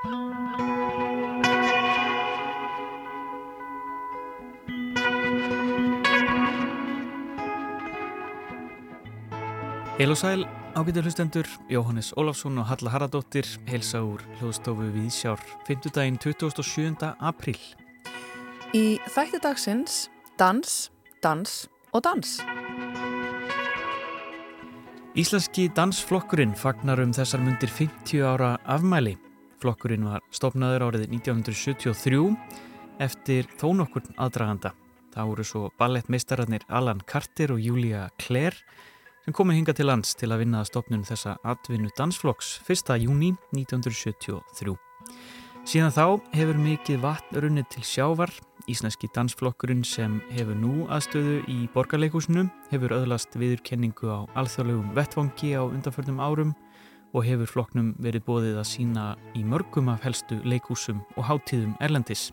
Heil og sæl, ágættur hlustendur, Jóhannes Ólafsson og Halla Haraldóttir heilsa úr hljóðstofu við sjár 5. daginn 27. apríl. Í þætti dagsins dans, dans og dans. Íslenski dansflokkurinn fagnar um þessar myndir 50 ára afmæli. Flokkurinn var stopnaður árið 1973 eftir þónokkurn aðdraganda. Það voru svo ballettmeistararnir Alan Carter og Julia Clare sem komin hinga til lands til að vinna að stopnum þessa atvinnu dansflokks 1. júni 1973. Síðan þá hefur mikið vatn runnið til sjávar. Íslenski dansflokkurinn sem hefur nú aðstöðu í borgarleikúsinu hefur öðlast viðurkenningu á alþjóðlegum vettvangi á undanförnum árum og hefur flokknum verið bóðið að sína í mörgum af helstu leikúsum og hátíðum Erlendis.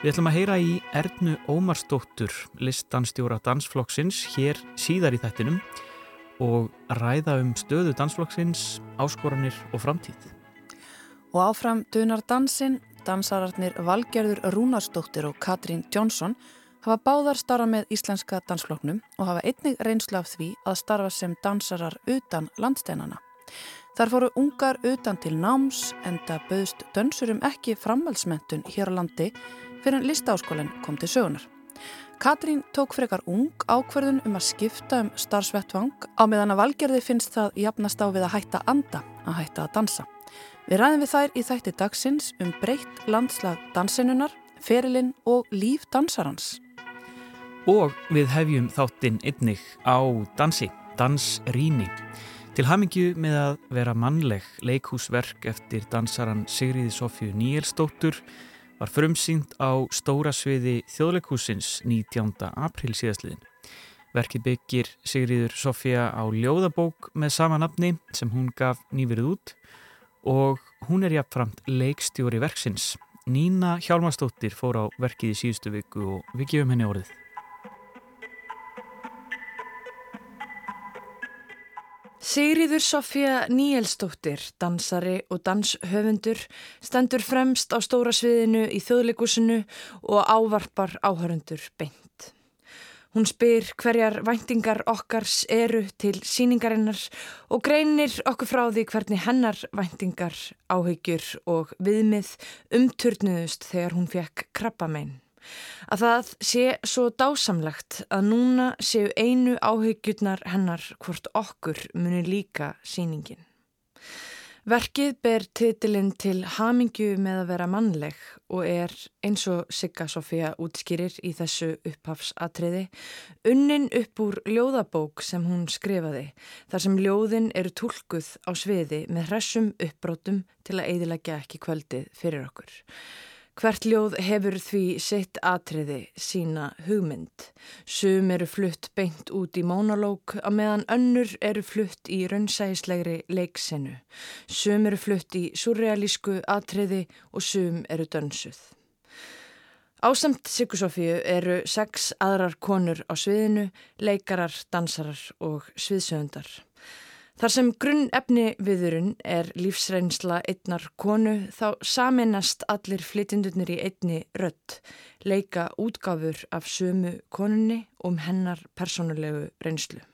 Við ætlum að heyra í Ernu Ómarsdóttur, listdanstjóra dansflokksins, hér síðar í þættinum og ræða um stöðu dansflokksins, áskoranir og framtíð. Og áfram dunar dansin, dansararnir Valgerður Rúnarsdóttir og Katrín Jónsson hafa báðar starfa með íslenska dansflokknum og hafa einnig reynslu af því að starfa sem dansarar utan landsteinana. Þar fóru ungar utan til náms en það bauðst dönsurum ekki framhaldsmentun hér á landi fyrir en listaáskólinn kom til sögunar. Katrín tók frekar ung ákverðun um að skipta um starfsvettvang á meðan að valgerði finnst það jafnast á við að hætta anda, að hætta að dansa. Við ræðum við þær í þætti dagsins um breytt landslag dansinunar, ferilinn og líf dansarans. Og við hefjum þáttinn einnig á dansi, dansrýni. Til hamingju með að vera mannleg leikhúsverk eftir dansaran Sigriði Sofju Níelsdóttur var frumsýnd á stóra sviði þjóðleikúsins 19. april síðastliðin. Verkið byggir Sigriður Sofía á ljóðabók með sama nafni sem hún gaf nýverið út og hún er jafnframt leikstjóri verksins. Nína Hjálmarsdóttir fór á verkið í síðustu viku og við gefum henni orðið. Sigriður Sofía Níelsdóttir, dansari og danshöfundur, stendur fremst á stóra sviðinu í þjóðleikusinu og ávarpar áhörundur beint. Hún spyr hverjar væntingar okkars eru til síningarinnar og greinir okkur frá því hvernig hennar væntingar, áhyggjur og viðmið umturnuðust þegar hún fekk krabbamein að það sé svo dásamlegt að núna séu einu áhyggjurnar hennar hvort okkur muni líka síningin. Verkið ber titilinn til Hamingju með að vera mannleg og er eins og Sigga Sofía útskýrir í þessu upphafsatriði unnin upp úr ljóðabók sem hún skrifaði þar sem ljóðin eru tólkuð á sviði með hressum uppbrótum til að eidilegja ekki kvöldið fyrir okkur. Hvert ljóð hefur því sitt atriði sína hugmynd. Sum eru flutt beint út í mónalók að meðan önnur eru flutt í raunsægislegri leiksinu. Sum eru flutt í surrealísku atriði og sum eru dönsuð. Ásamt Sigusofíu eru sex aðrar konur á sviðinu, leikarar, dansarar og sviðsöndar. Þar sem grunn efni viðurinn er lífsreynsla einnar konu þá saminast allir flytjendunir í einni rött, leika útgáfur af sömu konunni um hennar personulegu reynslu.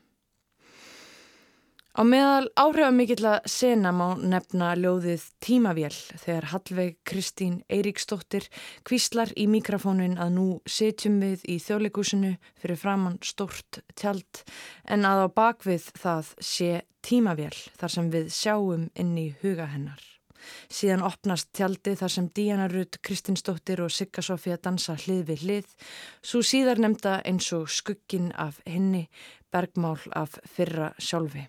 Á meðal áhrifamikilla sena má nefna ljóðið Tímavél þegar Hallveig Kristín Eiríksdóttir kvíslar í mikrofónin að nú setjum við í þjóðleikúsinu fyrir framann stort tjald en að á bakvið það sé Tímavél þar sem við sjáum inn í huga hennar. Síðan opnast tjaldi þar sem Díana Rudd, Kristinsdóttir og Sigga Sofía dansa hlið við hlið, svo síðar nefnda eins og skuggin af henni, bergmál af fyrra sjálfi.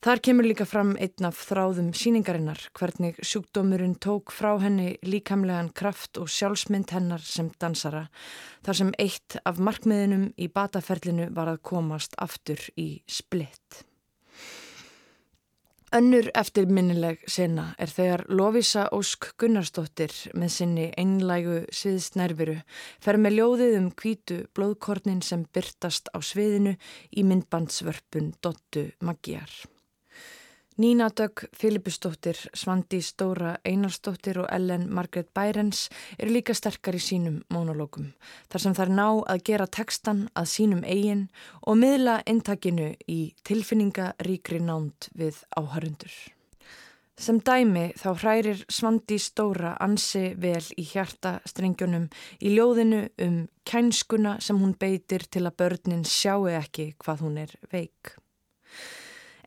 Þar kemur líka fram einn af þráðum síningarinnar hvernig sjúkdómurinn tók frá henni líkamlegan kraft og sjálfsmynd hennar sem dansara þar sem eitt af markmiðinum í bataferlinu var að komast aftur í splitt. Önnur eftirminnileg sena er þegar Lovisa Ósk Gunnarsdóttir með sinni einlægu sviðsnerviru fer með ljóðið um kvítu blóðkornin sem byrtast á sviðinu í myndbandsvörpun Dottu Maggiar. Nína Dögg, Filipustóttir, Svandi Stóra Einarstóttir og Ellen Margret Bærens eru líka sterkar í sínum mónológum. Þar sem þær ná að gera tekstan að sínum eigin og miðla intakinu í tilfinningaríkri nánt við áhörundur. Sem dæmi þá hrærir Svandi Stóra ansi vel í hjarta strengjunum í ljóðinu um kænskuna sem hún beitir til að börnin sjáu ekki hvað hún er veik.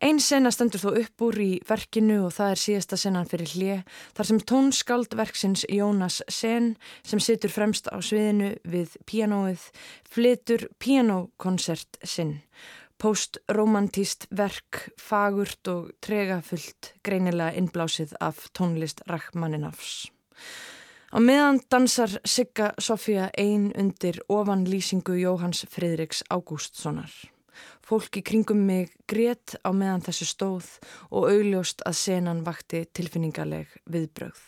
Einn sena stendur þó upp úr í verkinu og það er síðasta senan fyrir hlið þar sem tónskaldverksins Jónas Sen sem situr fremst á sviðinu við pianoið flitur pianokonsert sinn. Post-romantíst verk, fagurt og tregafullt greinilega innblásið af tónlist Rachmaninafs. Á meðan dansar Sigga Sofía ein undir ofan lýsingu Jóhans Fridriks Ágústssonar. Fólki kringum mig grétt á meðan þessu stóð og augljóst að senan vakti tilfinningarleg viðbrögð.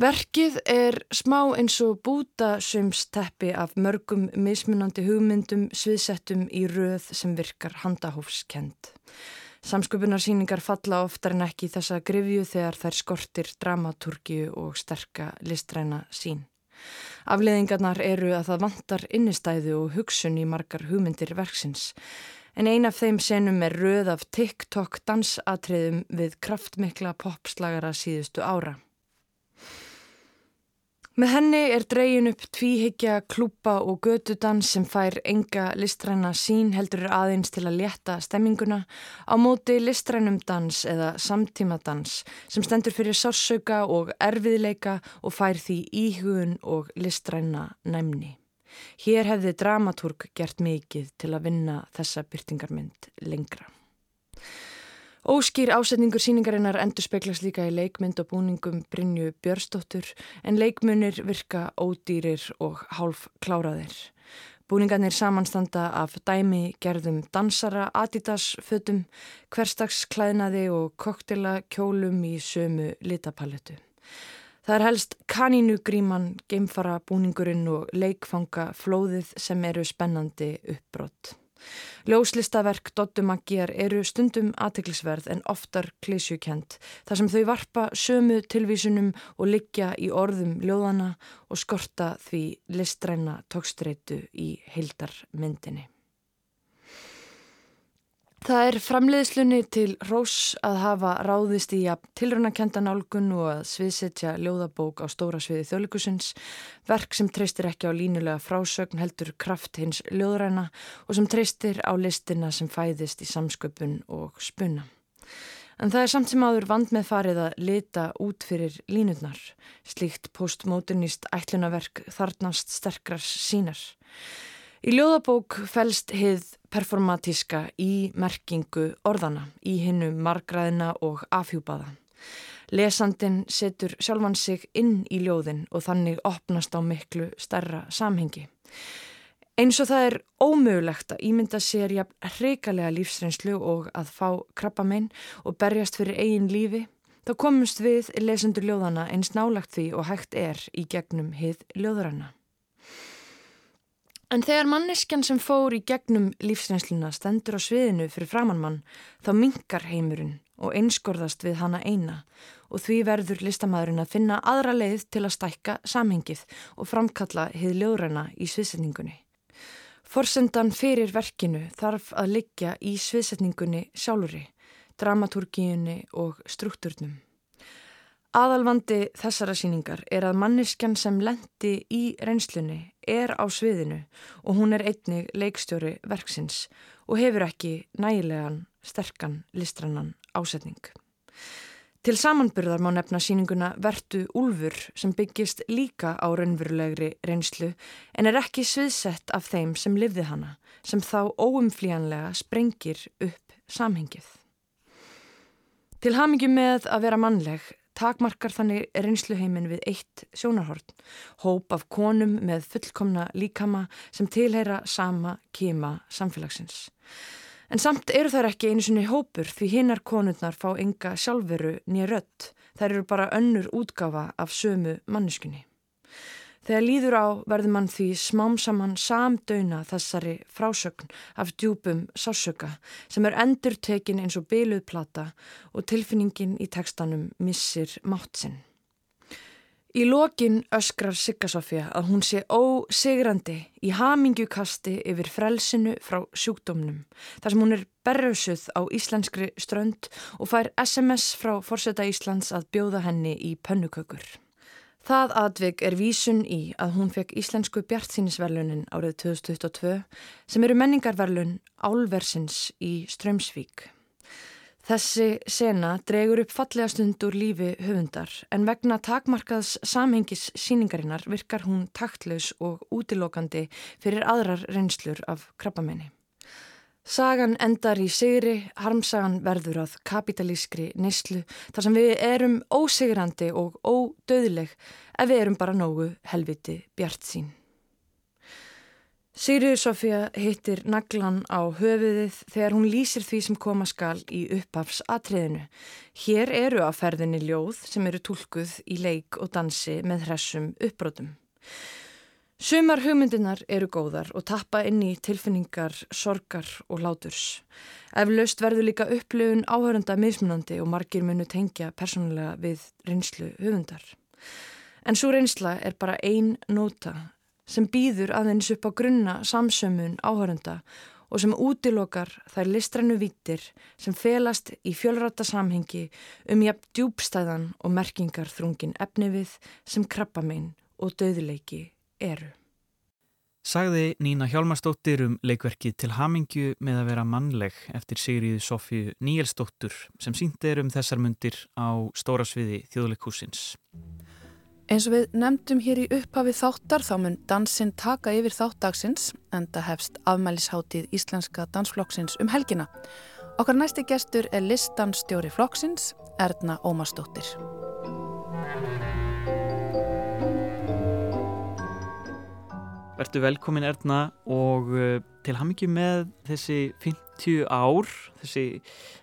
Verkið er smá eins og bútasömsteppi af mörgum mismunandi hugmyndum sviðsettum í röð sem virkar handahófskend. Samsköpunarsýningar falla oftar en ekki þessa grifju þegar þær skortir dramaturgiju og sterka listræna sín. Afleðingarnar eru að það vantar innistæðu og hugsun í margar hugmyndir verksins. En ein af þeim senum er röð af TikTok dansatriðum við kraftmikla popslagara síðustu ára. Með henni er dreyin upp tvíhyggja, klúpa og gödudans sem fær enga listræna sín heldur aðeins til að létta stemminguna á móti listrænum dans eða samtímadans sem stendur fyrir sársauka og erfiðleika og fær því íhugun og listræna næmni. Hér hefði dramatúrk gert mikið til að vinna þessa byrtingarmynd lengra. Óskýr ásetningur síningarinnar endur speklast líka í leikmynd og búningum Brynju Björstóttur en leikmunir virka ódýrir og hálf kláraðir. Búningarnir samanstanda af dæmi gerðum dansara, adidas, fötum, hverstagsklæðnaði og koktela kjólum í sömu litapalettu. Það er helst kanínugríman, geimfara búningurinn og leikfanga flóðið sem eru spennandi uppbrott. Ljóslistaverk Dottu Maggiar eru stundum aðteklisverð en oftar klísjukent þar sem þau varpa sömu tilvísunum og liggja í orðum ljóðana og skorta því listræna tókstreitu í heildarmyndinni. Það er framleiðslunni til Rós að hafa ráðist í að tilrunakenda nálgun og að sviðsetja ljóðabók á stóra sviði þjóðleikusins, verk sem treystir ekki á línulega frásögn heldur kraft hins ljóðræna og sem treystir á listina sem fæðist í samsköpun og spuna. En það er samt sem áður vand með farið að lita út fyrir línutnar, slíkt postmodernist ætlunaverk þarnast sterkrar sínar. Í ljóðabók fælst hið performatíska í merkingu orðana, í hinnu margraðina og afhjúpaða. Lesandin setur sjálfan sig inn í ljóðin og þannig opnast á miklu stærra samhengi. Eins og það er ómögulegt að ímynda sér jafn hreikalega lífsreynslu og að fá krabbamein og berjast fyrir eigin lífi, þá komumst við lesendur ljóðana eins nálagt því og hægt er í gegnum hið ljóðrana. En þegar manneskjan sem fór í gegnum lífsreynsluna stendur á sviðinu fyrir framannmann þá mingar heimurinn og einskorðast við hana eina og því verður listamæðurinn að finna aðra leið til að stækka samhengið og framkalla hið ljóðræna í sviðsetningunni. Forsendan fyrir verkinu þarf að liggja í sviðsetningunni sjálfuri, dramatúrkíunni og strukturnum. Aðalvandi þessara síningar er að manneskjan sem lendi í reynslunni er á sviðinu og hún er einnig leikstjóri verksins og hefur ekki nægilegan, sterkan, listrannan ásetning. Til samanbyrðar má nefna síninguna Vertu Úlfur sem byggist líka á raunverulegri reynslu en er ekki sviðsett af þeim sem livði hana sem þá óumflíjanlega sprengir upp samhengið. Til hamingi með að vera mannleg takmarkar þannig reynsluheimin við eitt sjónarhort, hóp af konum með fullkomna líkama sem tilheyra sama kema samfélagsins. En samt eru þær ekki einu svonni hópur því hinnar konurnar fá enga sjálfveru nýja rött, þær eru bara önnur útgafa af sömu manneskunni. Þegar líður á verður mann því smám saman samdöina þessari frásögn af djúpum sásöka sem er endur tekin eins og byluðplata og tilfinningin í tekstanum missir mátsinn. Í lokin öskrar Siggasofja að hún sé ósigrandi í hamingjukasti yfir frelsinu frá sjúkdómnum þar sem hún er berrausuð á íslenskri strönd og fær SMS frá Forseta Íslands að bjóða henni í pönnukökur. Það atvig er vísun í að hún fekk Íslensku bjartsýnisverlunin árið 2022 sem eru menningarverlun Álversins í Strömsvík. Þessi sena dregur upp fallega stund úr lífi höfundar en vegna takmarkaðs samhengis síningarinnar virkar hún taktlaus og útilokandi fyrir aðrar reynslur af krabbamenni. Sagan endar í sigri, harmsagan verður að kapitalískri neyslu þar sem við erum ósigrandi og ódöðleg ef við erum bara nógu helviti bjart sín. Sigriður Sofía hittir naglan á höfuðið þegar hún lýsir því sem koma skal í upphafs atriðinu. Hér eru að ferðinni ljóð sem eru tólkuð í leik og dansi með hressum uppbrótum. Sumar hugmyndinar eru góðar og tappa inn í tilfinningar, sorgar og láturs. Eflaust verður líka upplöfun áhörunda mismunandi og margir munu tengja persónulega við reynslu hugmyndar. En svo reynsla er bara ein nota sem býður aðeins upp á grunna samsömmun áhörunda og sem útilokar þær listrannu vítir sem felast í fjölrata samhengi um jafn djúbstæðan og merkingar þrungin efnivið sem krabbamein og döðleiki eru. Sagði Nína Hjálmarsdóttir um leikverkið til hamingju með að vera mannleg eftir Sigriði Sofíu Níelsdóttur sem sínt er um þessar mundir á stóra sviði þjóðleikúsins. Eins og við nefndum hér í upphafi þáttar þá mun dansinn taka yfir þáttagsins en það hefst afmælisháttið Íslenska dansflokksins um helgina. Okkar næsti gestur er listanstjóri flokksins, Erna Ómarsdóttir. Vertu velkomin Erna og uh, til hamingi með þessi 50 ár, þessi,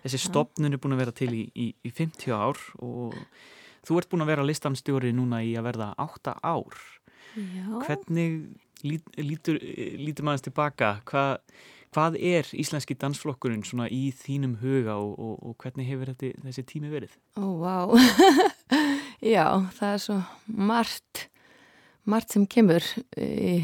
þessi stopnun er búin að vera til í, í, í 50 ár og Þú ert búin að vera listanstjóri núna í að verða átta ár. Já. Hvernig lít, lítur, lítur maður tilbaka? Hva, hvað er íslenski dansflokkurinn svona í þínum huga og, og, og hvernig hefur þetta, þessi tími verið? Ó, oh, vá. Já, það er svo margt, margt sem kemur í,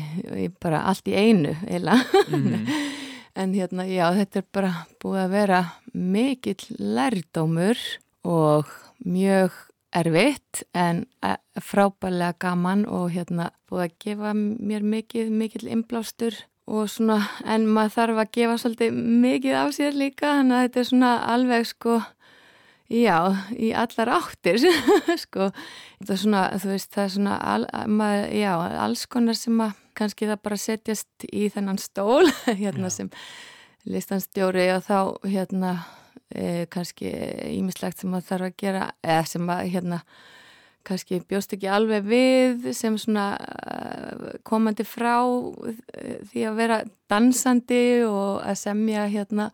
í bara allt í einu, eila. Mm. en hérna, já, þetta er bara búið að vera mikill lærdómur og mjög erfitt en e, frábælega gaman og hérna búið að gefa mér mikið, mikill inblástur og svona, en maður þarf að gefa svolítið mikið á sér líka þannig að þetta er svona alveg sko já, í allar áttir sko, þetta er svona þú veist, það er svona al, maður, já, alls konar sem að kannski það bara setjast í þennan stól hérna já. sem listanstjóri og þá hérna e, kannski ímislegt sem maður þarf að gera eða sem maður hérna kannski bjóst ekki alveg við sem svona uh, komandi frá uh, því að vera dansandi og að semja hérna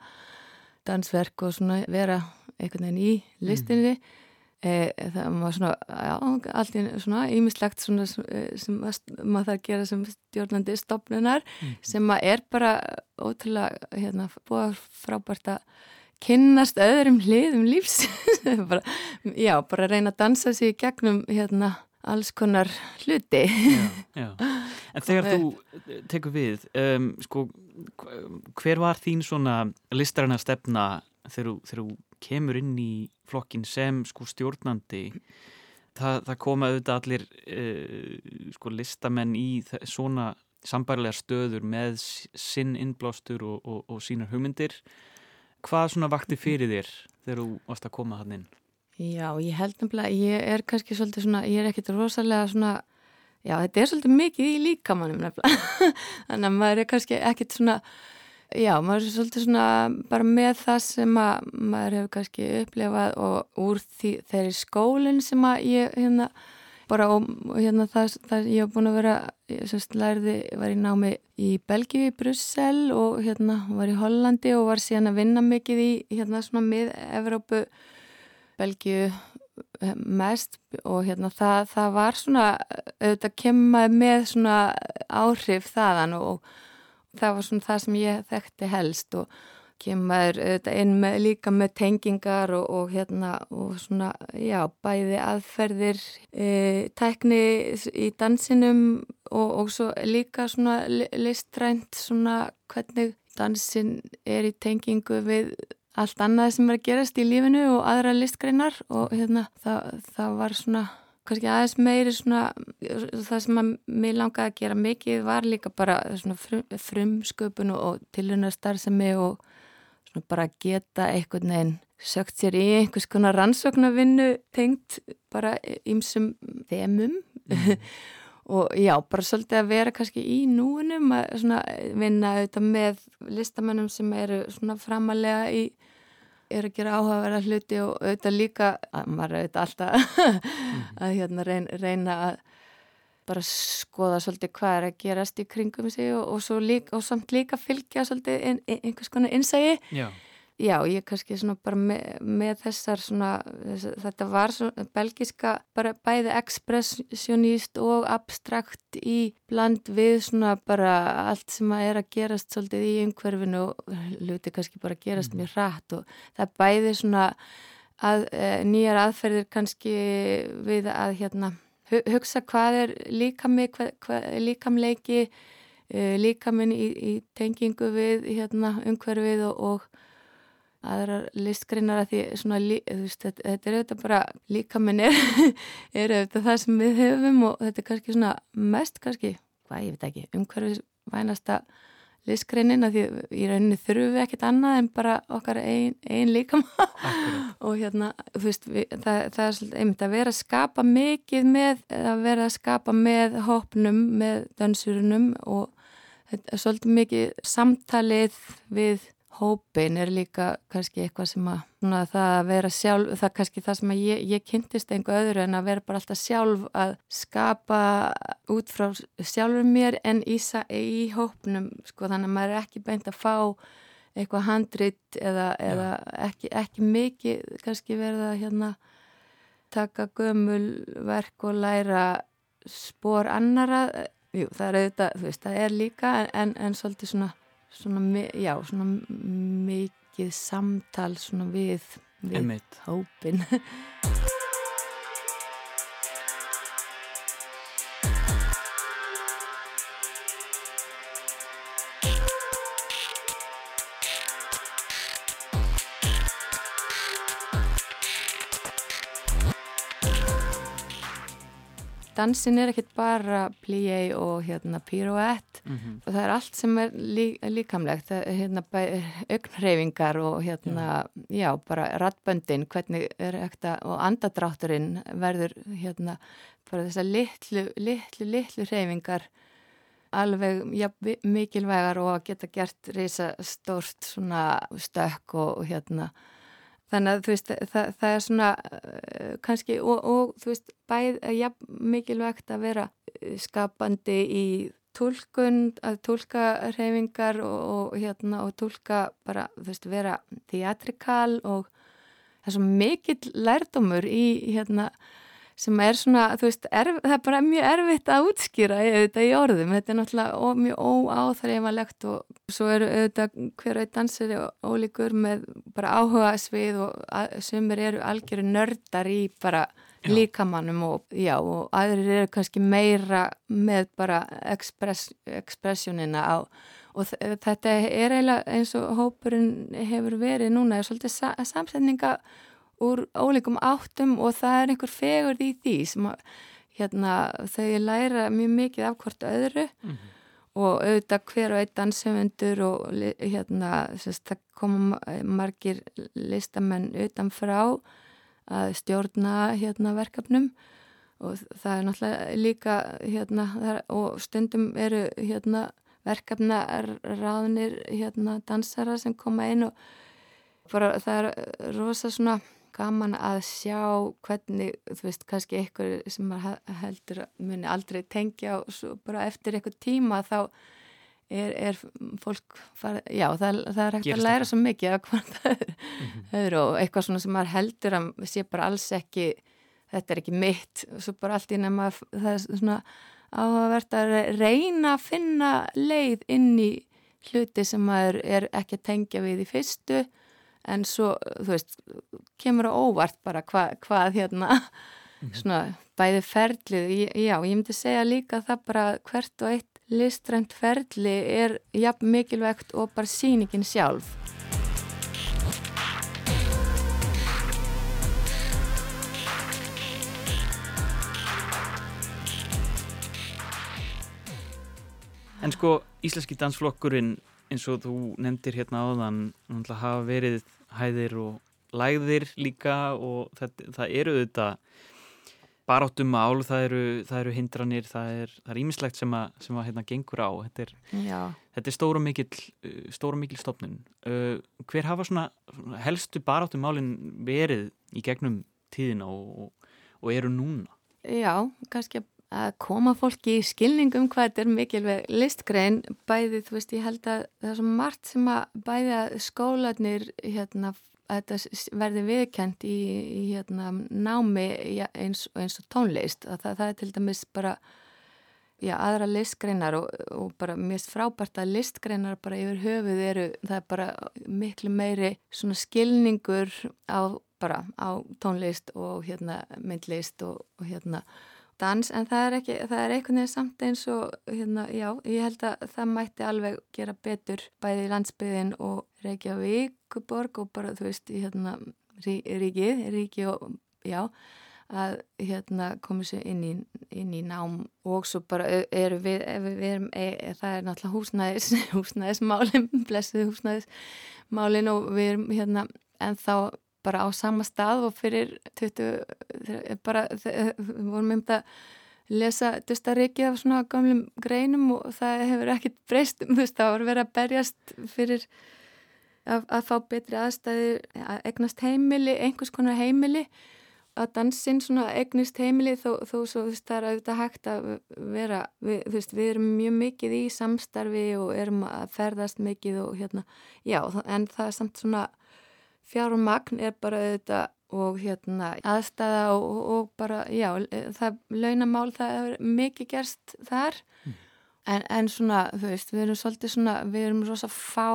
dansverk og svona vera einhvern veginn í listinni mm. e, það var svona já, allt í svona ímislegt svona sem maður þarf að gera sem stjórnandi stopnunar mm. sem er bara ótrúlega hérna búið frábært að kynnast öðrum hliðum lífs bara, já, bara reyna að dansa sér gegnum hérna alls konar hluti já, já. En þegar þú tekur við um, sko, hver var þín svona listarinnar stefna þegar þú kemur inn í flokkin sem sko stjórnandi það, það koma auðvitað allir uh, sko listamenn í svona sambarilega stöður með sinn innblástur og, og, og sínar hugmyndir Hvað svona vakti fyrir þér þegar þú varst að koma hann inn? Já, ég held nefnilega, ég er kannski svolítið svona, ég er ekkit rosalega svona, já þetta er svolítið mikið í líkamannum nefnilega, þannig að maður er kannski ekkit svona, já maður er svolítið svona bara með það sem að maður hefur kannski upplefað og úr því þeirri skólinn sem ég hérna bara og, hérna það, það ég hef búin að vera ég semst lærði, var í námi í Belgíu í Brussel og hérna var í Hollandi og var síðan að vinna mikið í hérna svona mið Evrópu Belgíu mest og hérna það, það var svona auðvitað kemur með svona áhrif þaðan og það var svona það sem ég þekkti helst og kemur inn með, líka með tengingar og, og hérna og svona já bæði aðferðir e, tækni í dansinum og, og svo líka svona listrænt svona hvernig dansin er í tengingu við allt annað sem er að gerast í lífinu og aðra listgreinar og hérna það, það var svona kannski aðeins meiri svona það sem að mér langaði að gera mikið var líka bara svona frum, frumsköpun og tilunastarðsemi og svona bara geta einhvern veginn sökt sér í einhvers konar rannsóknarvinnu tengt bara ymsum þemum mm. og já, bara svolítið að vera kannski í núinum að svona vinna auðvitað með listamennum sem eru svona framalega í er að gera áhugaverða hluti og auðvitað líka að maður auðvitað alltaf að hérna reyna, reyna að bara skoða svolítið hvað er að gerast í kringum sig og, og, líka, og samt líka fylgja svolítið ein, ein, einhvers konar innsægi Já Já, ég kannski svona bara með, með þessar svona, þess, þetta var svona belgiska bara bæði ekspressjóníst og abstrakt í bland við svona bara allt sem að er að gerast svolítið í umhverfinu og hluti kannski bara gerast mm. mjög rætt og það bæði svona að, e, nýjar aðferðir kannski við að hérna hugsa hvað er líkami, hvað, hvað er líkamleiki, e, líkaminn í, í tengingu við hérna umhverfið og, og aðrar listgreinar að því svona, veist, þetta, þetta er auðvitað bara líka minn er, er auðvitað það sem við höfum og þetta er kannski svona mest kannski, hvað ég veit ekki, umhverfis vænasta listgreinin að því í rauninni þurfum við ekkert annað en bara okkar einn ein líkam og hérna veist, við, það, það er svolítið einmitt að vera að skapa mikið með, að vera að skapa með hópnum, með dansurunum og þetta er svolítið mikið samtalið við hópin er líka kannski eitthvað sem að, svona, það að vera sjálf, það er kannski það sem að ég, ég kynntist einhver öðru en að vera bara alltaf sjálf að skapa út frá sjálfur mér en í, í hópnum, sko þannig að maður er ekki beint að fá eitthvað handrit eða, eða ekki, ekki mikið kannski verða hérna taka gömul verk og læra spór annara, jú það er auðvitað, þú veist, það er líka en, en svolítið svona svona, já, svona mikið samtal svona við, við hópin dansin er ekkit bara plié og hérna pirouette mm -hmm. og það er allt sem er lí, líkamlegt er hérna augnhreyfingar og hérna mm. já bara rattböndin hvernig er ekta og andadrátturinn verður hérna bara þessar litlu, litlu, litlu hreyfingar alveg ja, mikilvægar og að geta gert reysa stórt svona stökk og, og hérna Þannig að þú veist, það, það er svona uh, kannski og, og þú veist, bæð ja, mikilvægt að vera eh, skapandi í tólkun, að tólka reyfingar og, og, hérna, og tólka bara, þú veist, vera theatrikal og það er svo mikill lærdomur í hérna sem er svona, þú veist, erf, það er bara mjög erfitt að útskýra þetta í orðum, þetta er náttúrulega mjög óáþreifanlegt og svo eru auðvitað hver auðvitað dansari ólíkur með bara áhuga svið og sumir eru algjöru nördar í bara. Líkamannum og já, og aðrir eru kannski meira með bara express, expressionina á og þetta er eiginlega eins og hópurinn hefur verið núna, er svolítið sa samsetninga úr ólíkum áttum og það er einhver fegur í því sem að hérna, þau læra mjög mikið af hvort öðru mm -hmm. og auðvitað hver og einn dansöfundur og hérna, sérst, það koma margir listamenn utanfrá að stjórna hérna, verkefnum. Og það er náttúrulega líka hérna, þar, og stundum eru hérna, verkefna ráðnir hérna, dansara sem koma inn og bara, það er rosa svona gaman að sjá hvernig, þú veist, kannski einhver sem heldur muni aldrei tengja og bara eftir einhver tíma þá er, er fólk fara, já, það, það er hægt Gerst að læra þetta. svo mikið af hvað það er mm -hmm. og eitthvað svona sem maður heldur að sé bara alls ekki þetta er ekki mitt og svo bara allt í nema það er svona áhugavert að reyna að finna leið inn í hluti sem maður er ekki að tengja við í fyrstu en svo, þú veist, kemur á óvart bara hva, hvað hérna mhm. svona bæði ferlið, já, ég myndi segja líka það bara hvert og eitt listrænt ferli er jafn mikilvægt og bara síningin sjálf. En sko, Íslenski dansflokkurinn eins og þú nefndir hérna áðan hafa verið hæðir og læðir líka og það, það eru þetta baráttum mál, það eru, það eru hindranir, það er ímislegt sem að, sem að hérna, gengur á. Þetta er, þetta er stóra mikil stóra mikil stofnun. Uh, hver hafa svona, svona helstu baráttum málin verið í gegnum tíðina og, og, og eru núna? Já, kannski að koma fólki í skilningum hvað þetta er mikilvæg listgrein. Bæði, þú veist, ég held að það er svo margt sem að bæði að skólanir hérna, að þetta verði viðkent í, í hérna, námi eins, eins og tónlist. Að það, það er til dæmis bara já, aðra listgreinar og, og bara mest frábært að listgreinar bara yfir höfuð eru, það er bara miklu meiri svona skilningur á bara á tónlist og hérna myndlist og, og hérna dans en það er ekki, það er einhvern veginn samt eins og hérna, já, ég held að það mætti alveg gera betur bæði í landsbyðin og Reykjavík borg og bara þú veist hérna ríkið, ríki og já, að hérna komið sér inn í, inn í nám. Og svo bara eru við, við, erum, e, það er náttúrulega húsnæðis húsnæðismálin, blessuð húsnæðismálin og við erum hérna en þá bara á sama stað og fyrir 20, bara við vorum um þetta lesa dustarikið af svona gamlum greinum og það hefur ekkert breyst, þú veist, það var verið að berjast fyrir að, að fá betri aðstæði, að egnast heimili, einhvers konar heimili. Að dansinn svona egnist heimili þó, þó svo þú veist, það er auðvitað hægt að vera, við, þú veist, við erum mjög mikið í samstarfi og erum að ferðast mikið og hérna, já, en það er samt svona fjármagn er bara auðvitað og hérna aðstæða og, og bara, já, það launamál, það er mikið gerst þar mm. en, en svona, þú veist, við erum svolítið svona, við erum rosa fá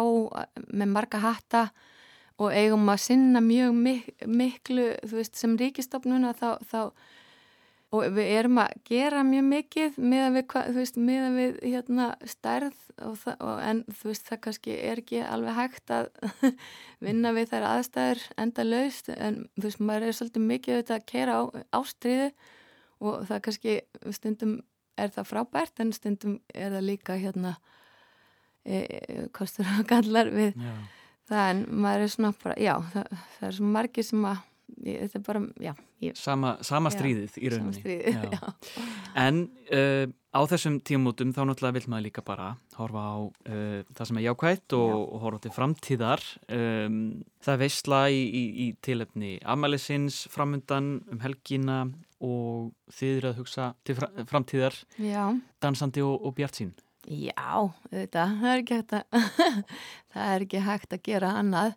með marga hatta og eigum að sinna mjög mik miklu, þú veist, sem ríkistofnuna þá, þá og við erum að gera mjög mikið meðan við, veist, meðan við hérna, stærð það, og, en þú veist það kannski er ekki alveg hægt að vinna við þær aðstæður enda laust en þú veist maður er svolítið mikið auðvitað að kera á ástriðu og það kannski stundum er það frábært en stundum er það líka hérna e, e, kostur og gallar við já. það en maður er svona bara, já það, það er svona margir sem að þetta er bara, já ég, Sama, sama stríðið í rauninni. stríðið, já. Já. En uh, á þessum tímútum þá náttúrulega vil maður líka bara horfa á uh, það sem er jákvægt og, og horfa til framtíðar. Um, það veistla í, í, í tilefni Amalisins framundan um helgina og þið eru að hugsa til framtíðar. Dansandi og, og bjart sín Já, þetta, það er ekki hægt að það er ekki hægt að gera annað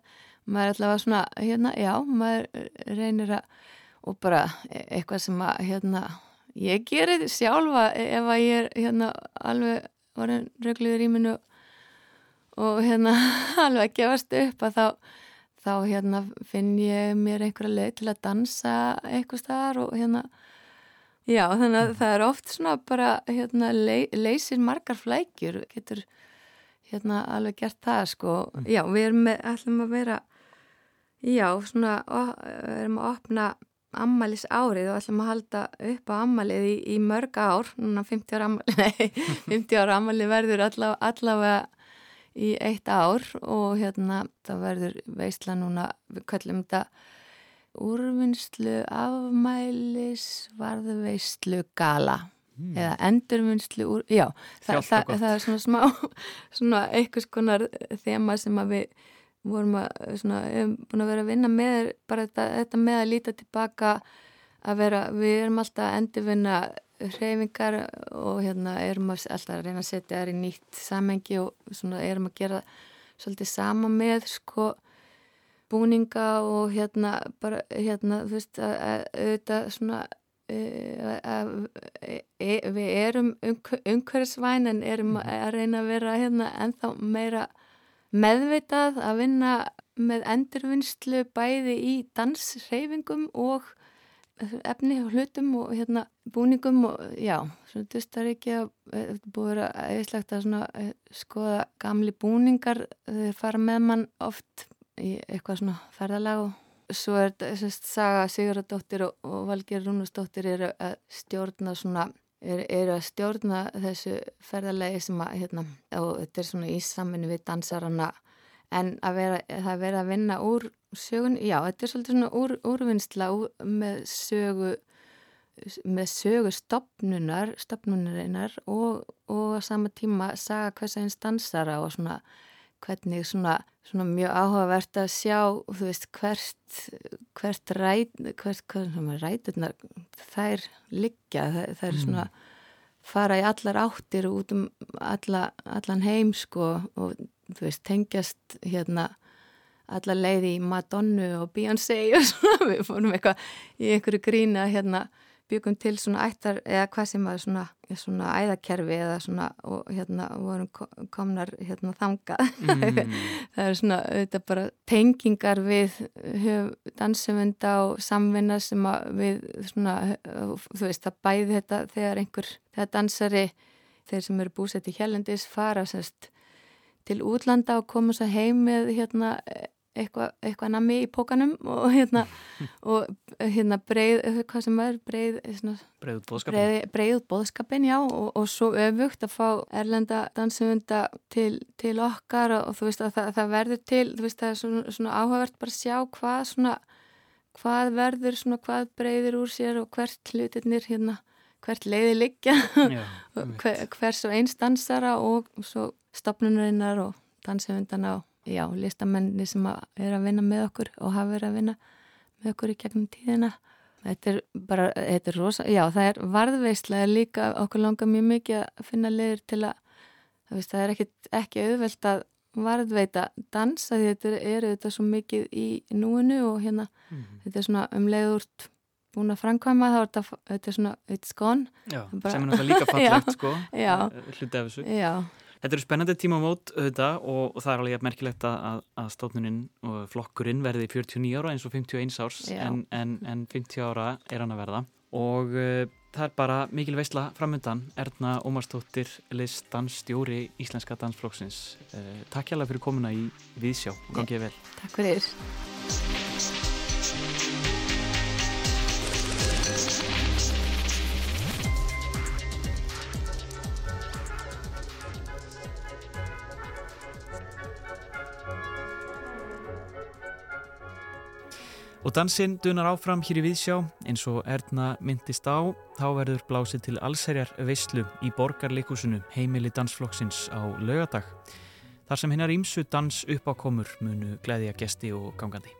maður er alltaf svona, hérna, já, maður reynir að, og bara eitthvað sem að, hérna, ég gerir sjálfa ef að ég er, hérna, alveg varin rögluður í minu og, hérna, alveg að gefast upp að þá, þá, hérna, finn ég mér einhverja leið til að dansa eitthvað staðar og, hérna, já, þannig að það er oft svona bara, hérna, le leysir margar flækjur, getur, hérna, alveg gert það, sko, mm. já, við erum með, ætlum að vera Já, svona erum að opna ammælis árið og ætlum að halda upp á ammælið í, í mörg ár, núna 50 ára ammælið, nei, 50 ára ammælið verður allavega, allavega í eitt ár og hérna það verður veistla núna, við kallum þetta úrvinnslu afmælis varðu veistlu gala mm. eða endurvinnslu úr, já, það, það, það er svona smá, svona einhvers konar þema sem að við vorum að, svona, búin að vera að vinna með bara þetta, þetta með að líta tilbaka að vera, við erum alltaf að endurvinna hreyfingar og hérna erum alltaf að reyna að setja þær í nýtt samengi og svona erum að gera svolítið sama með sko búninga og hérna bara hérna þú veist að auðvitað svona að við erum umhverfisvæn en erum mhm. að reyna að vera hérna ennþá meira meðveitað að vinna með endurvinnslu bæði í dansreifingum og efni og hlutum og hérna búningum og já, svona að þetta búið að vera eðislegt að svona eh, skoða gamli búningar þeir fara með mann oft í eitthvað svona ferðalag og svo er þetta þess að saga Sigurðardóttir og, Valger Rúnastóttir eru að stjórna svona eru er að stjórna þessu ferðalagi sem að hérna og þetta er svona í samvinni við dansarana. En að vera, það vera að vinna úr sögun, já, þetta er svolítið svona úr, úrvinnsla úr, með sögu með sögu stopnunar, stopnunarinnar og, og á sama tíma saga hvers einn stansara og svona hvernig svona, svona mjög áhugavert að sjá, þú veist, hvert hvert ræt hvert, hvert ræturnar þær liggja, þær, þær mm. svona fara í allar áttir út um alla, allan heim sko og þú veist, tengjast hérna alla leiði í Madonna og Beyoncé og svona, við fórum eitthvað í einhverju grína hérna byggum til svona ættar eða hvað sem var svona, svona æðakerfi eða svona og hérna vorum komnar hérna þangað mm. það er svona auðvitað bara tengingar við dansefunda og samvinna sem við svona þú veist það bæði þetta þegar einhver þegar dansari þeir sem eru búsett í Hjælendis fara sérst til útlanda og koma svo heim með hérna eitthvað eitthva nami í pókanum og hérna, og, hérna breið, hvað sem er breið breiðut bóðskapin breið bóðskapin, já, og, og svo öfugt að fá erlenda dansumunda til, til okkar og, og þú veist að það, það verður til, þú veist það er svona, svona áhugavert bara að sjá hvað svona hvað verður svona, hvað breyðir úr sér og hvert hlutirnir hérna hvert leiði liggja hver, hvers og einstansara og svo stopnunarinnar og dansefundana og já, listamenni sem er að vinna með okkur og hafa verið að vinna með okkur í gegnum tíðina. Þetta er bara, þetta er rosa já, það er varðveislega líka okkur langar mjög mikið að finna leður til að veist, það er ekki, ekki auðvelt að varðveita dansa því þetta er auðvitað svo mikið í núinu og hérna mm -hmm. þetta er svona um leiðurt búin að framkvæma þá er þetta, þetta er svona it's gone. Já, bara, sem er náttúrulega líka fallegt sko hluti af þessu. Já Þetta eru spennandi tíma mót auðvitað og, og það er alveg merkilegt að, að stofnuninn og flokkurinn verði 49 ára eins og 51 árs en, en, en 50 ára er hann að verða. Og uh, það er bara mikil veisla framöndan Erna Ómarstóttir listans stjóri Íslenska dansflokksins. Uh, Takk hjálpa fyrir komuna í Víðsjá og gangið vel. Takk fyrir Og dansinn dunar áfram hér í Víðsjá eins og Erna myndist á þá verður blásið til allserjar veislu í borgarleikusinu heimili dansflokksins á lögadag þar sem hinnar ímsu dans uppákomur munu gleðja gesti og gangandi.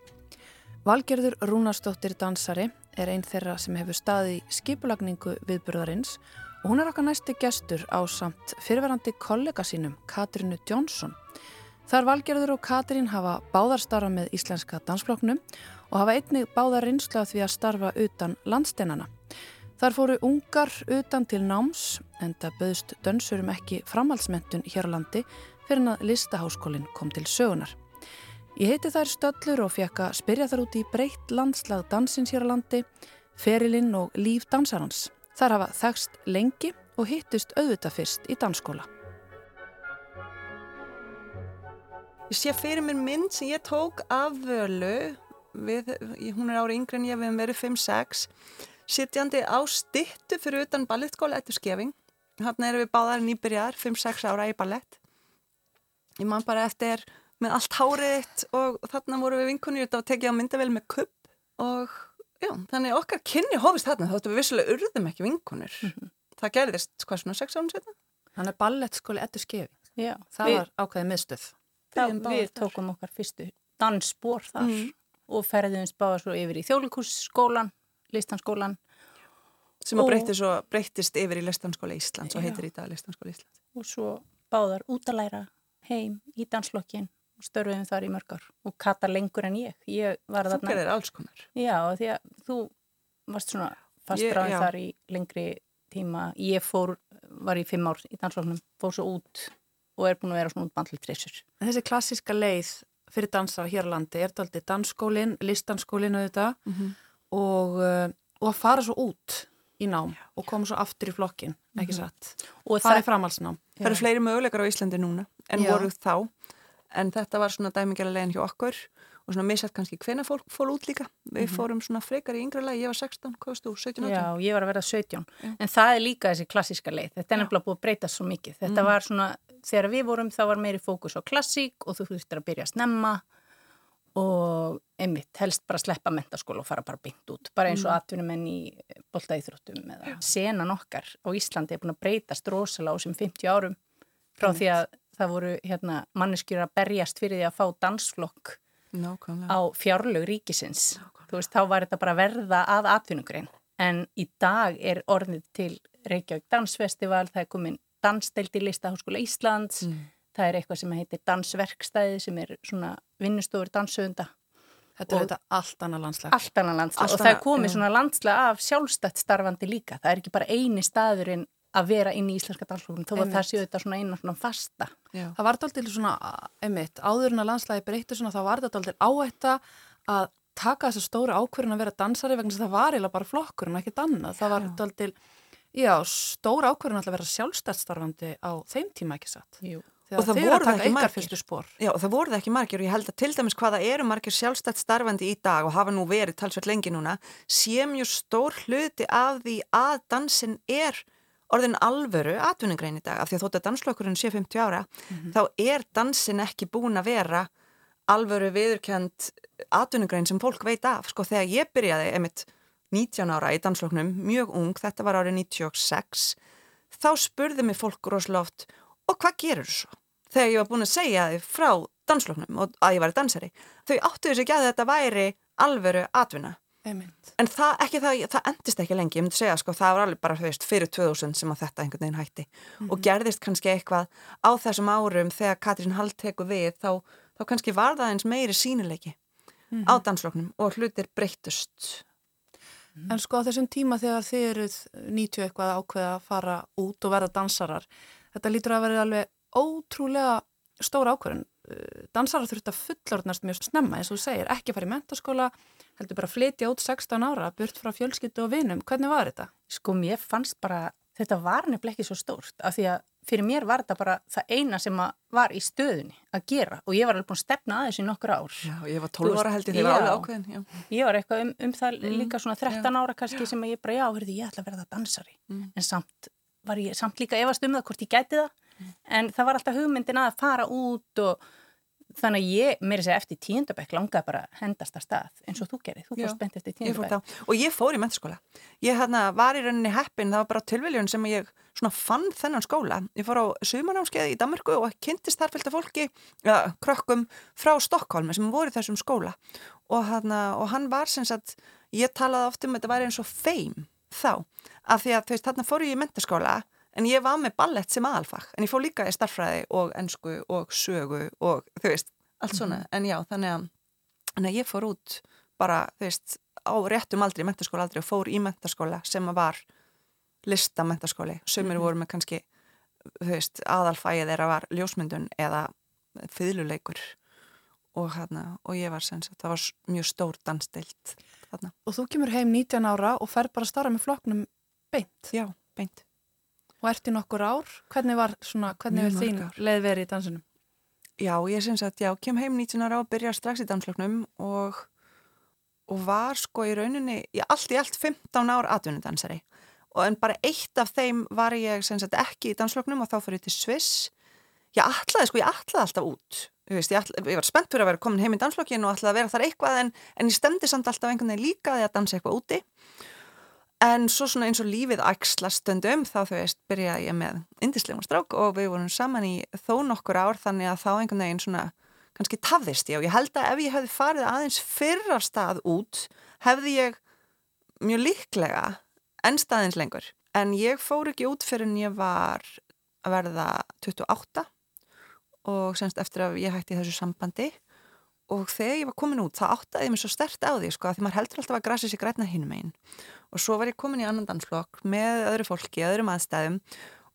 Valgerður Rúnarsdóttir dansari er einn þeirra sem hefur staði skipulagningu viðburðarins og hún er okkar næsti gestur á samt fyrirverandi kollega sínum Katrinu Jónsson. Þar Valgerður og Katrin hafa báðarstarra með íslenska dansflokknum og hafa einnig báða reynsla því að starfa utan landsteinana. Þar fóru ungar utan til náms en það böðst dönsurum ekki framhaldsmentun hér á landi fyrir að listaháskólinn kom til sögunar. Ég heiti þær Stöllur og fekk að spyrja þar út í breytt landslag dansins hér á landi, ferilinn og líf dansarans. Þar hafa þekst lengi og hittust auðvitað fyrst í dansskóla. Ég sé fyrir mér mynd sem ég tók af völu við, hún er ári yngre en ég, við hefum verið 5-6 sittjandi á stittu fyrir utan ballettskóla eftir skefing hann erum við báðar nýbyrjar 5-6 ára í ballett. Ég man bara eftir með allt hárið og þarna voru við vinkunni út á að tekja á myndavel með kupp og já, þannig okkar kynni hófist þarna þóttu við vissulega urðum ekki vinkunir mm -hmm. það gerðist hvað svona 6 árun setna Þannig að ballettskóli eftir skefing já, það við, var ákveðið miðstöð. Við, við tókum okkar fyrstu dansspór þar. Mm og ferðumst báða svo yfir í þjóðlíkursskólan, listanskólan. Sem að breytist, svo, breytist yfir í listanskóla Íslands og heitir í dag listanskóla Íslands. Og svo báðar út að læra heim í danslokkin störfiðum þar í mörgar og kata lengur en ég. ég þú þarna... gerir alls konar. Já, því að þú varst svona fastræðin þar í lengri tíma. Ég fór, var í fimm ár í dansfloknum, fór svo út og er búin að vera svona útbandlið trissur. Þessi klassiska leið fyrir dansara hér á landi er aldrei dansskólinn, listanskólinn auðvitað mm -hmm. og, uh, og að fara svo út í nám já, og koma svo aftur í flokkin, ekki mhm. satt. Mm -hmm. Og það er framhalsnám. Það eru fleiri möguleikar á Íslandi núna en já. voru þá en þetta var svona dæmingjala leginn hjá okkur og svona missett kannski hvena fólk fór út líka við mm -hmm. fórum svona frekar í yngra lagi ég var 16, hvað varst þú, 17, 18? Já, ég var að vera 17, Já. en það er líka þessi klassíska leið, þetta er nefnilega búið að breyta svo mikið þetta -hmm. var svona, þegar við vorum þá var meiri fókus á klassík og þú þurftir að byrja að snemma og einmitt, helst bara sleppa mentaskóla og fara bara byggt út, bara eins og mm. atvinnumenn í boltaýþróttum eða senan okkar á Íslandi er búin að breytast rosalega á sem 50 árum frá því að það voru hérna, manneskjur að berjast fyrir því að fá dansflokk Nákvæmlega. á fjárlög ríkisins. Þú veist, þá var þetta bara verða að atvinnugrein, en í dag er orðið til Reykjavík Dansfestival það er komin dansdeild í Listaháskóla Íslands mm. það er eitthvað sem heitir dansverkstæði sem er svona vinnustofur dansöfunda Þetta er þetta allt annað landslega. Allt annað landslega og það er komið svona landslega af sjálfstætt starfandi líka. Það er ekki bara eini staðurinn að vera inn í íslenska dansflokkum þó að það séu þetta svona eina svona fasta Já. Það var þetta aldrei svona, einmitt, áður en að landslægi breyttu svona, þá var þetta aldrei áhætta að taka þessu stóru ákverðin að vera dansari vegna þess að það var eiginlega bara flokkur en ekki danna, það var þetta aldrei Já, stóru ákverðin að vera sjálfstæðstarfandi á þeim tíma ekki satt? Jú. Og það voru það ekki margir. Já, það voru það ekki margir. Og ég held að til dæmis hvaða eru margir sjálfstætt starfandi í dag og hafa nú verið talsveit lengi núna sé mjög stór hluti af því að dansin er orðin alvöru atvinningrein í dag. Af því að þótt að danslokkurinn sé 50 ára mm -hmm. þá er dansin ekki búin að vera alvöru viðurkjönd atvinningrein sem fólk veit af. Sko þegar ég byrjaði emitt 19 ára í dansloknum, mjög ung, þetta var árið 96 þá spurði mig fólk rosalóft og hvað gerur þú svo? Þegar ég var búin að segja þið frá dansloknum og að ég var dansari þau áttu þessu ekki að þetta væri alvöru atvinna Einmitt. En það, ekki, það, það endist ekki lengi, ég myndi segja sko, það var alveg bara veist, fyrir 2000 sem að þetta einhvern veginn hætti mm -hmm. og mhm. gerðist kannski eitthvað á þessum árum þegar Katrín Hall teku við þá, þá kannski var það eins meiri sínileiki mm -hmm. á dansloknum og hlutir breytust. Mm -hmm. En sko á þessum tíma þegar þið eruð 90 eitthvað ákveða að fara út og verða dansarar, þetta lítur að vera alveg ótrúlega stóra ákveðin. Dansarar þurft að fullordnast mjög snemma eins og þú segir, ekki fara í mentaskóla heldur bara að flytja út 16 ára, burt frá fjölskyttu og vinum. Hvernig var þetta? Sko mér fannst bara, þetta var nefnileg ekki svo stórt af því að fyrir mér var þetta bara það eina sem var í stöðunni að gera og ég var alveg búin að stefna aðeins í nokkur ár. Já, ég var 12 ára held ég þegar alveg ákveðin. Já. Ég var eitthvað um, um það mm, líka svona 13 já, ára kannski já. sem ég bara, já, hörðu, ég ætla að vera það dansari. Mm. En samt var ég samt líka efast um það hvort ég gæti það. Mm. En það var alltaf hugmyndin að fara út og Þannig að ég, mér er að segja, eftir tíundabæk langaði bara að hendast að stað eins og þú gerir, þú fórst bent eftir tíundabæk. Og ég fór í mennskóla. Ég hana, var í rauninni heppin, það var bara tilviljun sem ég fann þennan skóla. Ég fór á sumanámskeið í Danmarku og kynntist þar fylgta fólki, ja, krökkum frá Stokkólmi sem voru þessum skóla. Og, hana, og hann var sem sagt, ég talaði oft um að þetta væri eins og feim þá, af því að þú veist, þarna fór ég í mennskóla en ég var með ballett sem aðalfag en ég fór líka í starfræði og ennsku og sögu og þú veist allt svona, -hmm. en já, þannig að, þannig að ég fór út bara, þú veist á réttum aldri, mentaskóla aldri og fór í mentaskóla sem var listamentaskóli, sömur mm -hmm. voru með kannski þú veist, aðalfæið þeirra var ljósmyndun eða fyrluleikur og hérna, og ég var sem sagt, það var mjög stór danstilt þarna. Og þú kemur heim 19 ára og fer bara að starra með floknum beint? Já, beint Og ertu nokkur ár? Hvernig var svona, hvernig er þín leið verið í dansunum? Já, ég syns að, já, kem heim 19 ára og byrja strax í dansfloknum og, og var sko í rauninni, ég allt í allt 15 ár atvinnudansari og en bara eitt af þeim var ég sem sagt ekki í dansfloknum og þá fyrir til Sviss. Ég ætlaði sko, ég ætlaði alltaf út, veist, ég, ætlaði, ég var spennt fyrir að vera komin heim í dansflokkin og ætlaði að vera þar eitthvað en, en ég stemdi samt alltaf einhvern veginn líka að ég að dansa eitthvað úti En svo svona eins og lífið ægsla stundum þá þú veist byrjaði ég með indislegum strák og við vorum saman í þó nokkur ár þannig að þá einhvern veginn svona kannski tafðist ég og ég held að ef ég hefði farið aðeins fyrra stað út hefði ég mjög líklega enn staðins lengur. En ég fór ekki út fyrir en ég var að verða 28 og semst eftir að ég hætti þessu sambandi og þegar ég var komin út þá áttaði ég mér svo stert á því sko því maður heldur alltaf að grasa sér græna hinn megin. Og svo var ég komin í annan dansflokk með öðru fólki, öðrum aðstæðum.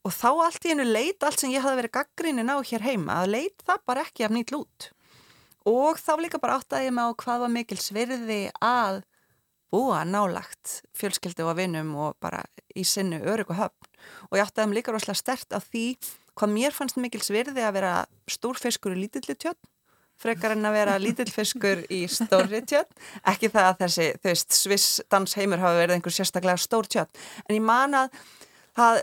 Og þá allt í hennu leit allt sem ég hafði verið gaggrinnin á hér heima að leit það bara ekki af nýtt lút. Og þá líka bara áttaði ég mig á hvað var mikil svirði að búa nálagt fjölskyldu og vinnum og bara í sinnu örug og höfn. Og ég áttaði mig líka rosalega stert á því hvað mér fannst mikil svirði að vera stórfiskur í lítilli tjötn frekar en að vera lítilfiskur í stóri tjötn, ekki það að þessi þú veist, sviss dansheimur hafa verið einhver sérstaklega stór tjötn, en ég man að það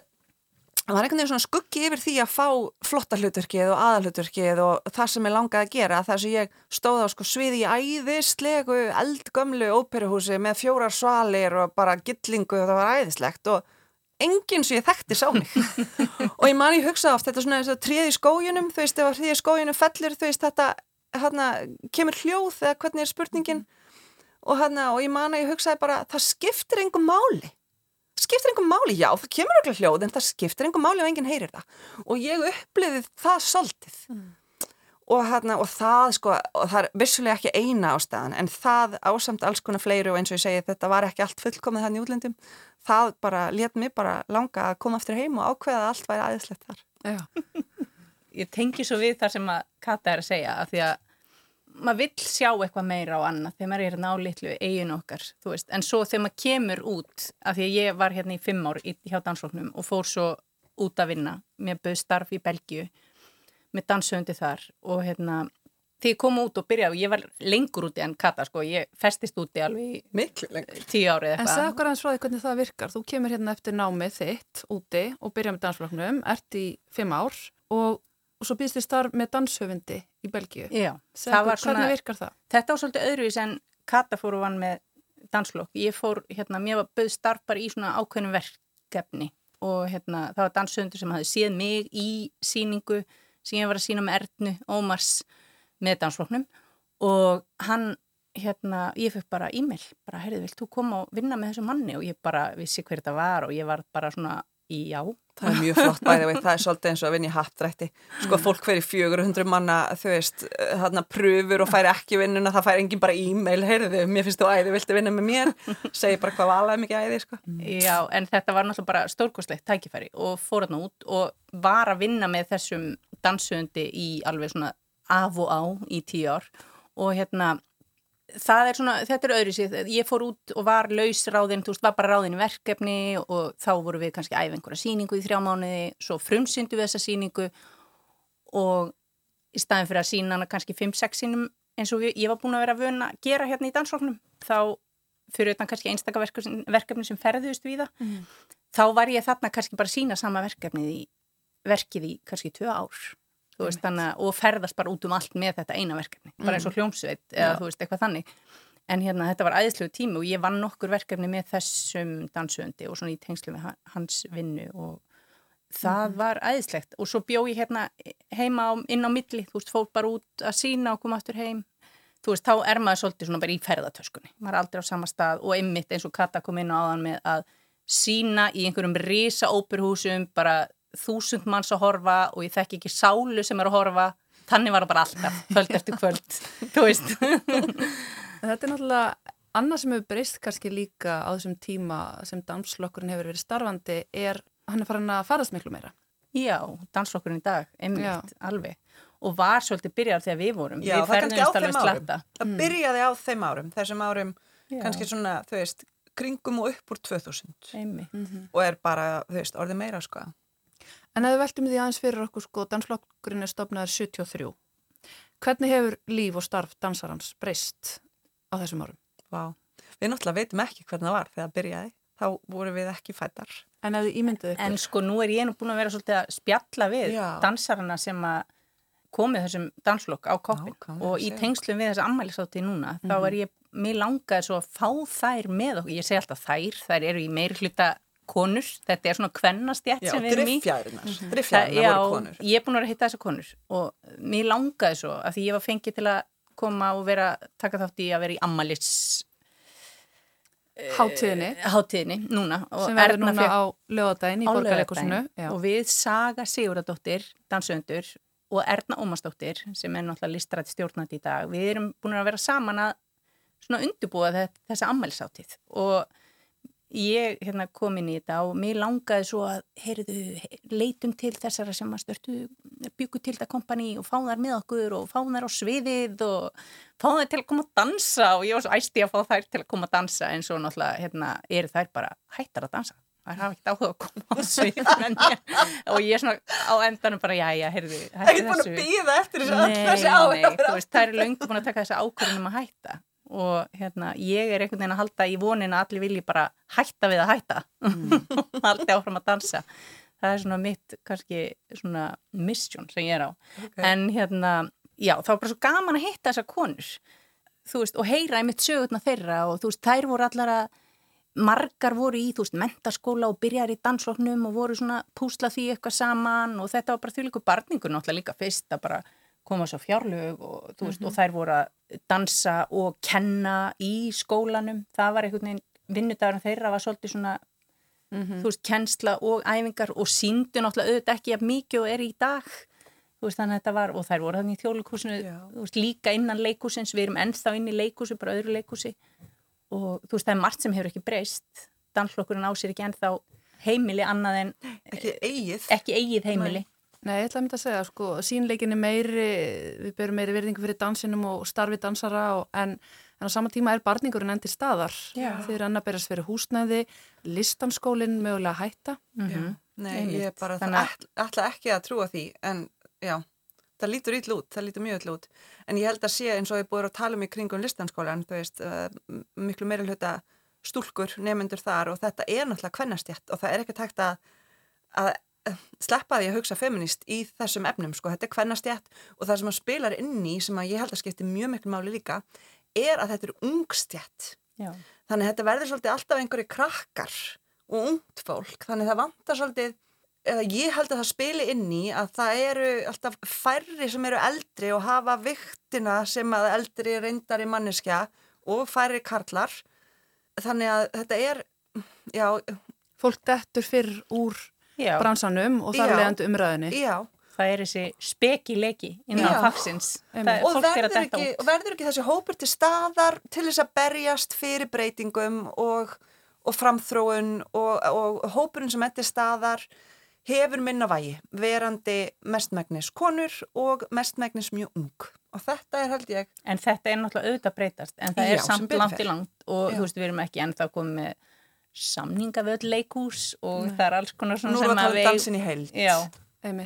var einhvern veginn svona skuggi yfir því að fá flotta hlutverkið og aðalhlutverkið og það sem ég langaði að gera, það sem ég stóð á sko sviði í æðislegu eldgömlu óperuhúsi með fjórar svalir og bara gillingu og það var æðislegt og enginn sem ég þekkti sá mig. Og ég man ég hugsa oft þetta svona tríði skójunum, þú veist, ef tríði skójunum fellur, þú veist, þetta hana, kemur hljóð eða hvernig er spurningin? Og, hana, og ég man að ég hugsaði bara það skiptir engum máli. Skiptir engum máli, já, það kemur okkur hljóð en það skiptir engum máli og enginn heyrir það. Og ég uppliði það svolítið. Mm. og, hana, og það sko, og það er vissulega ekki eina ástæðan en það ásamt alls konar fleiri og eins og ég segi þetta var ekki allt fullkomið þannig í útlendum það bara let mér bara langa að koma aftur heim og ákveða að allt væri aðeinslegt þar Ég tengi svo við þar sem að Kata er að segja að því að maður vill sjá eitthvað meira á annað þegar maður er hérna á litlu eigin okkar en svo þegar maður kemur út af því að ég var hérna í fimm ár í, hjá dansfloknum og fór svo út að vinna mér bauð starf í Belgiu með dansöndi þar og hérna þegar ég kom út og byrjaði og ég var lengur úti en Kata sko, ég festist úti alveg tíu árið eitthvað En segð okkur aðeins frá því hvernig það virkar. Þú kemur hérna eftir námið þitt úti og byrjaði með dansfloknum, ert í fimm ár og og svo býðst þið starf með danshöfundi í Belgíu. Já, Segðu það var svona... Hvernig virkar það? Þetta var svolítið öðruvís en Kata fór og vann með danslokk. Ég fór, hérna, mér var bauð starf bara í svona ákveðnum verkefni og hérna, það var danshöfundur sem hafi séð mig í síningu sem ég var að sína með Ernu Ómars með danslokknum og hann, hérna, ég fekk bara e-mail, bara, heyrðu, vilt þú koma og vinna með þessu manni og ég bara vissi hver þetta var og ég var bara svona Já. Það er mjög flott bæðið veit, það er svolítið eins og að vinna í hattrætti. Sko mm. fólk fjögur hundru manna, þau veist, þarna pröfur og fær ekki vinnuna, það fær engin bara e-mail, heyrðu, mér finnst þú æði, viltu vinna með mér? Segir bara hvað valaði mikið æði, sko. Já, en þetta var náttúrulega bara stórkoslegt tækifæri og fór hann út og var að vinna með þessum dansundi í alveg svona af og á í tíu ár og hérna það er svona, þetta er öðru síð, ég fór út og var lausráðin, þú veist, var bara ráðin í verkefni og þá voru við kannski æf einhverja síningu í þrjá mánuði, svo frumsyndu við þessa síningu og í staðin fyrir að sína hana kannski 5-6 sínum eins og ég var búin að vera vöna að gera hérna í dansfólknum, þá fyrir þetta kannski einstaka verkefni sem ferðust við það, mm. þá var ég þarna kannski bara að sína sama verkefnið í verkið í kannski 2 ár veist, þannig, og ferðast bara út um allt með þetta eina verkefni, bara eins og mm. hljómsveit eða þú veist, eitthvað þannig en hérna þetta var æðislegu tími og ég vann nokkur verkefni með þessum dansundi og svona í tengslu með hans vinnu og það mm. var æðislegt og svo bjó ég hérna heima á, inn á milli, þú veist, fór bara út að sína og koma aftur heim þú veist, þá er maður svolítið svona bara í ferðartöskunni maður er aldrei á sama stað og einmitt eins og Kata kom inn á aðan með að sína í einhverjum risa óperhúsum bara þúsund manns að horfa og ég þekk ekki sálu sem er að horfa. Þannig var það bara alltaf, kvöld eftir kvöld þú veist. Þetta er náttúrulega annað sem hefur breyst kannski líka á þessum tíma sem danslokkurinn hefur verið starfandi er hann er farin að farast miklu meira. Já, danslokkurinn í dag, einmitt, alveg. Og var svolítið byrjar þegar við vorum. Já, við það kannski á þeim árum. það mm. byrjaði á þeim árum, þessum árum Já. kannski svona, þú veist, kringum og upp úr 2000 einmitt. og er bara, þú veist, orðið meira sko En að við veltum því aðeins fyrir okkur sko, dansflokkurinn er stopnaður 73. Hvernig hefur líf og starf dansarans breyst á þessum árum? Vá, við náttúrulega veitum ekki hvernig það var þegar það byrjaði. Þá voru við ekki fættar. En að þið ímynduðu ykkur? En sko nú er ég nú búin að vera svolítið að spjalla við Já. dansarana sem að komið þessum dansflokk á koppin og í tengslum við þessa ammælisátti núna mm -hmm. þá mhm. er ég, mér langaði svo að fá þær með okkur, ég segi alltaf þær, þær eru í meiri hluta konur, þetta er svona kvennastjætt sem við erum í. Já, driffjæðina voru konur. Já, ég er búin að hitta þessar konur og mér langaði svo að því ég var fengið til að koma og vera, taka þátt í að vera í Ammalis Háttíðinni. Háttíðinni, núna. Sem verður núna á lögadaginn í borgarleikusinu. Og við Saga Siguradóttir, dansöndur, og Erna Ómarsdóttir sem er náttúrulega listrætt stjórnandi í dag, við erum búin að vera saman að svona undirbúa þessi ammælsáttið og ég hérna, kom inn í þetta og mér langaði svo að heyrðu, leitum til þessara sem að störtu byggu til þetta kompani og fá þær með okkur og fá þær á sviðið og fá þær til að koma að dansa og ég var svo æsti að fá þær til að koma að dansa en svo náttúrulega hérna, eru þær bara hættar að dansa. Það er ekki áhuga að koma á svið og ég er svona á endanum bara já já, heyrðu Það er búin að býða eftir þessu áhuga Það er löngu búin að taka þessu ákvörðunum að hætta og hérna, ég er einhvern veginn að halda í vonin að allir vilji bara hætta við að hætta mm. haldi áfram að dansa það er svona mitt, kannski svona mission sem ég er á okay. en hérna, já, þá er bara svo gaman að hitta þessar konur þú veist, og heyra einmitt sögurna þeirra og þú veist, þær voru allar að margar voru í, þú veist, mentaskóla og byrjar í dansloknum og voru svona púsla því eitthvað saman og þetta var bara því líka barningur náttúrulega líka fyrst að bara koma svo fjárlög og, veist, mm -hmm. og þær voru að dansa og kenna í skólanum. Það var einhvern veginn, vinnudagarinn þeirra var svolítið svona mm -hmm. þú veist, kennsla og æfingar og síndu náttúrulega auðvitað ekki að mikið og er í dag. Þú veist, þannig að þetta var, og þær voru þannig í þjóðleikúsinu, veist, líka innan leikúsins við erum ennþá inn í leikúsi, bara öðru leikúsi og þú veist, það er margt sem hefur ekki breyst. Dansflokkurinn á sér ekki ennþá heimili annað en ekki eigið, ekki eigið heimili. Nei. Nei, ég ætla að mynda að segja, sko, sínleikin er meiri, við berum meiri verðingu fyrir dansinum og starfi dansara og, en, en á sama tíma er barningurinn endur staðar. Já. Þeir eru annað berast fyrir húsnæði, listanskólinn mögulega hætta. Mm -hmm. Nei, Einmitt. ég er bara Þannig... það ætla ekki að trúa því, en já, það lítur ítl út, það lítur mjög ítl út. En ég held að sé eins og ég búið að tala um í kringum listanskólan, þú veist, uh, miklu meiri hluta stúlkur, nefnendur þar og þetta er náttúrulega kvennastjætt og það er ekki tækt að, að sleppaði að hugsa feminist í þessum efnum sko, þetta er hvernastjætt og það sem að spilar inn í sem að ég held að skipti mjög miklu máli líka er að þetta er ungstjætt þannig að þetta verður svolítið alltaf einhverju krakkar og ungt fólk. Þannig það vantar svolítið eða ég held að það spili inn í að það eru alltaf færri sem eru eldri og hafa viktina sem að eldri reyndar í manneskja og færri karlar. Þannig að þetta er já, fólk dettur fyrr úr já. bransanum og þar leðandi umræðinni. Já. Það er þessi spekilegi innan fagsins. Og verður, ekki, og verður ekki þessi hópur til staðar til þess að berjast fyrir breytingum og, og framþróun og, og hópurinn sem þetta staðar hefur minna vægi, verandi mestmægnis konur og mestmægnis mjög ung og þetta er held ég En þetta er náttúrulega auðvitað breytast en það Já, er samt langt í langt og Já. þú veist við erum ekki ennþá komið með samninga við öll leikús og Nei. það er alls konar svona Nú sem að við... Nú er það dansin í heilt. Já,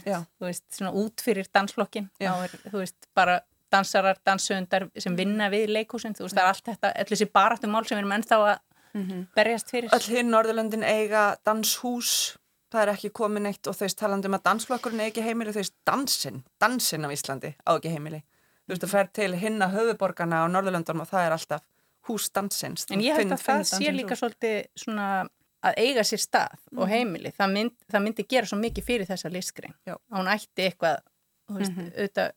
já, þú veist, svona út fyrir dansflokkin. Já. Er, þú veist, bara dansarar, dansöndar sem vinna við leikúsin. Þú veist, það er allt þetta, allir þessi baráttumál sem við erum ennþá að mm -hmm. berjast fyrir. Öll hinn Norðurlöndin eiga danshús, það er ekki komin eitt og þú veist, talandum að dansflokkurinn ekki heimili, þú veist, dansin, dansin á Íslandi á ekki heimili. Þú veist, það fer til hinna höfuborgarna á Norðurlöndunum og það er alltaf húsdansins. En ég held að það sé líka svolítið svona að eiga sér stað mm. og mhm. heimili. Það, mynd, það myndi gera svo mikið fyrir þessa listgrein. Hún ætti eitthvað, veist, mm -hmm. auðvitað,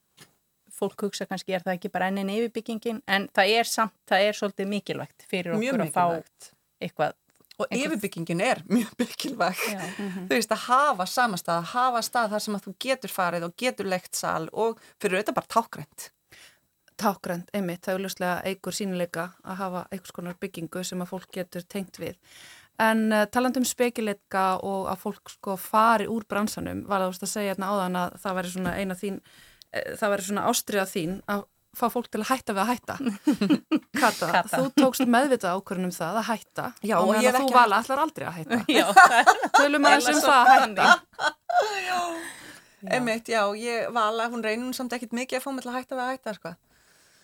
fólk hugsa kannski er það ekki bara ennin yfirbyggingin, en það er samt, það er svolítið mikilvægt fyrir okkur mjög að fá eitthvað. Og yfirbyggingin er mjög mikilvægt. Mm -hmm. Þú veist, að hafa samastað, að hafa stað þar sem að þú getur farið og getur lekt sal og fyrir auðvitað bara tákgrænt tákgrænt einmitt, það er auðvitað eigur sínileika að hafa einhvers konar byggingu sem að fólk getur tengt við. En uh, taland um spekileika og að fólk sko fari úr bransanum, var það að segja hérna áðan að það væri svona eina þín, uh, það væri svona ástriða þín að fá fólk til að hætta við að hætta. Kata, Kata. þú tókst meðvitað ákvörðunum það að hætta Já, og, ég þú vala allar aldrei að hætta. Já, Tölum aðeins um það að hætta. Já, einmitt, já, ég vala, hún reynum samt ekkit mikið að fá mig til að hætta við að hætta, sko.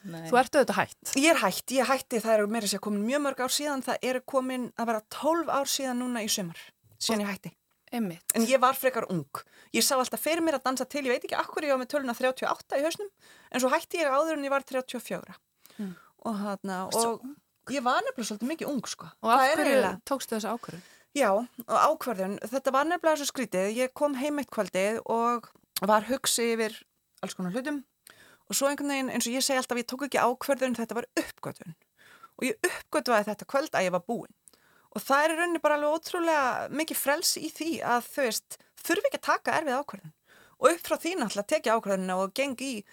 Nei. Þú ert auðvitað hætt. Ég er hætt, ég hætti, það eru meira sér komin mjög mörg ár síðan, það eru komin að vera 12 ár síðan núna í sömur, síðan ég hætti. Einmitt. En ég var frekar ung. Ég sá alltaf fyrir mér að dansa til, ég veit ekki akkur ég var með töluna 38 í hausnum, en svo hætti ég áður en ég var 34. Mm. Og, hana, og ég var nefnilega svolítið mikið ung, sko. Og af hverju tókstu þessu ákvörðun? Já, ákvörðun. Þetta var nefnilega svo skrítið. Ég kom heim eitt kvöldið og var hugsi yfir alls konar hlutum og svo einhvern veginn eins og ég segi alltaf ég tók ekki ákverðun þetta var uppgötun og ég uppgötvaði þetta kvöld að ég var búin. Og það er rauninni bara alveg ótrúlega mikið frels í því að þau veist þurfi ekki að taka erfið ákverðun og upp frá því náttúrulega tekja ákvæðinu og gengi í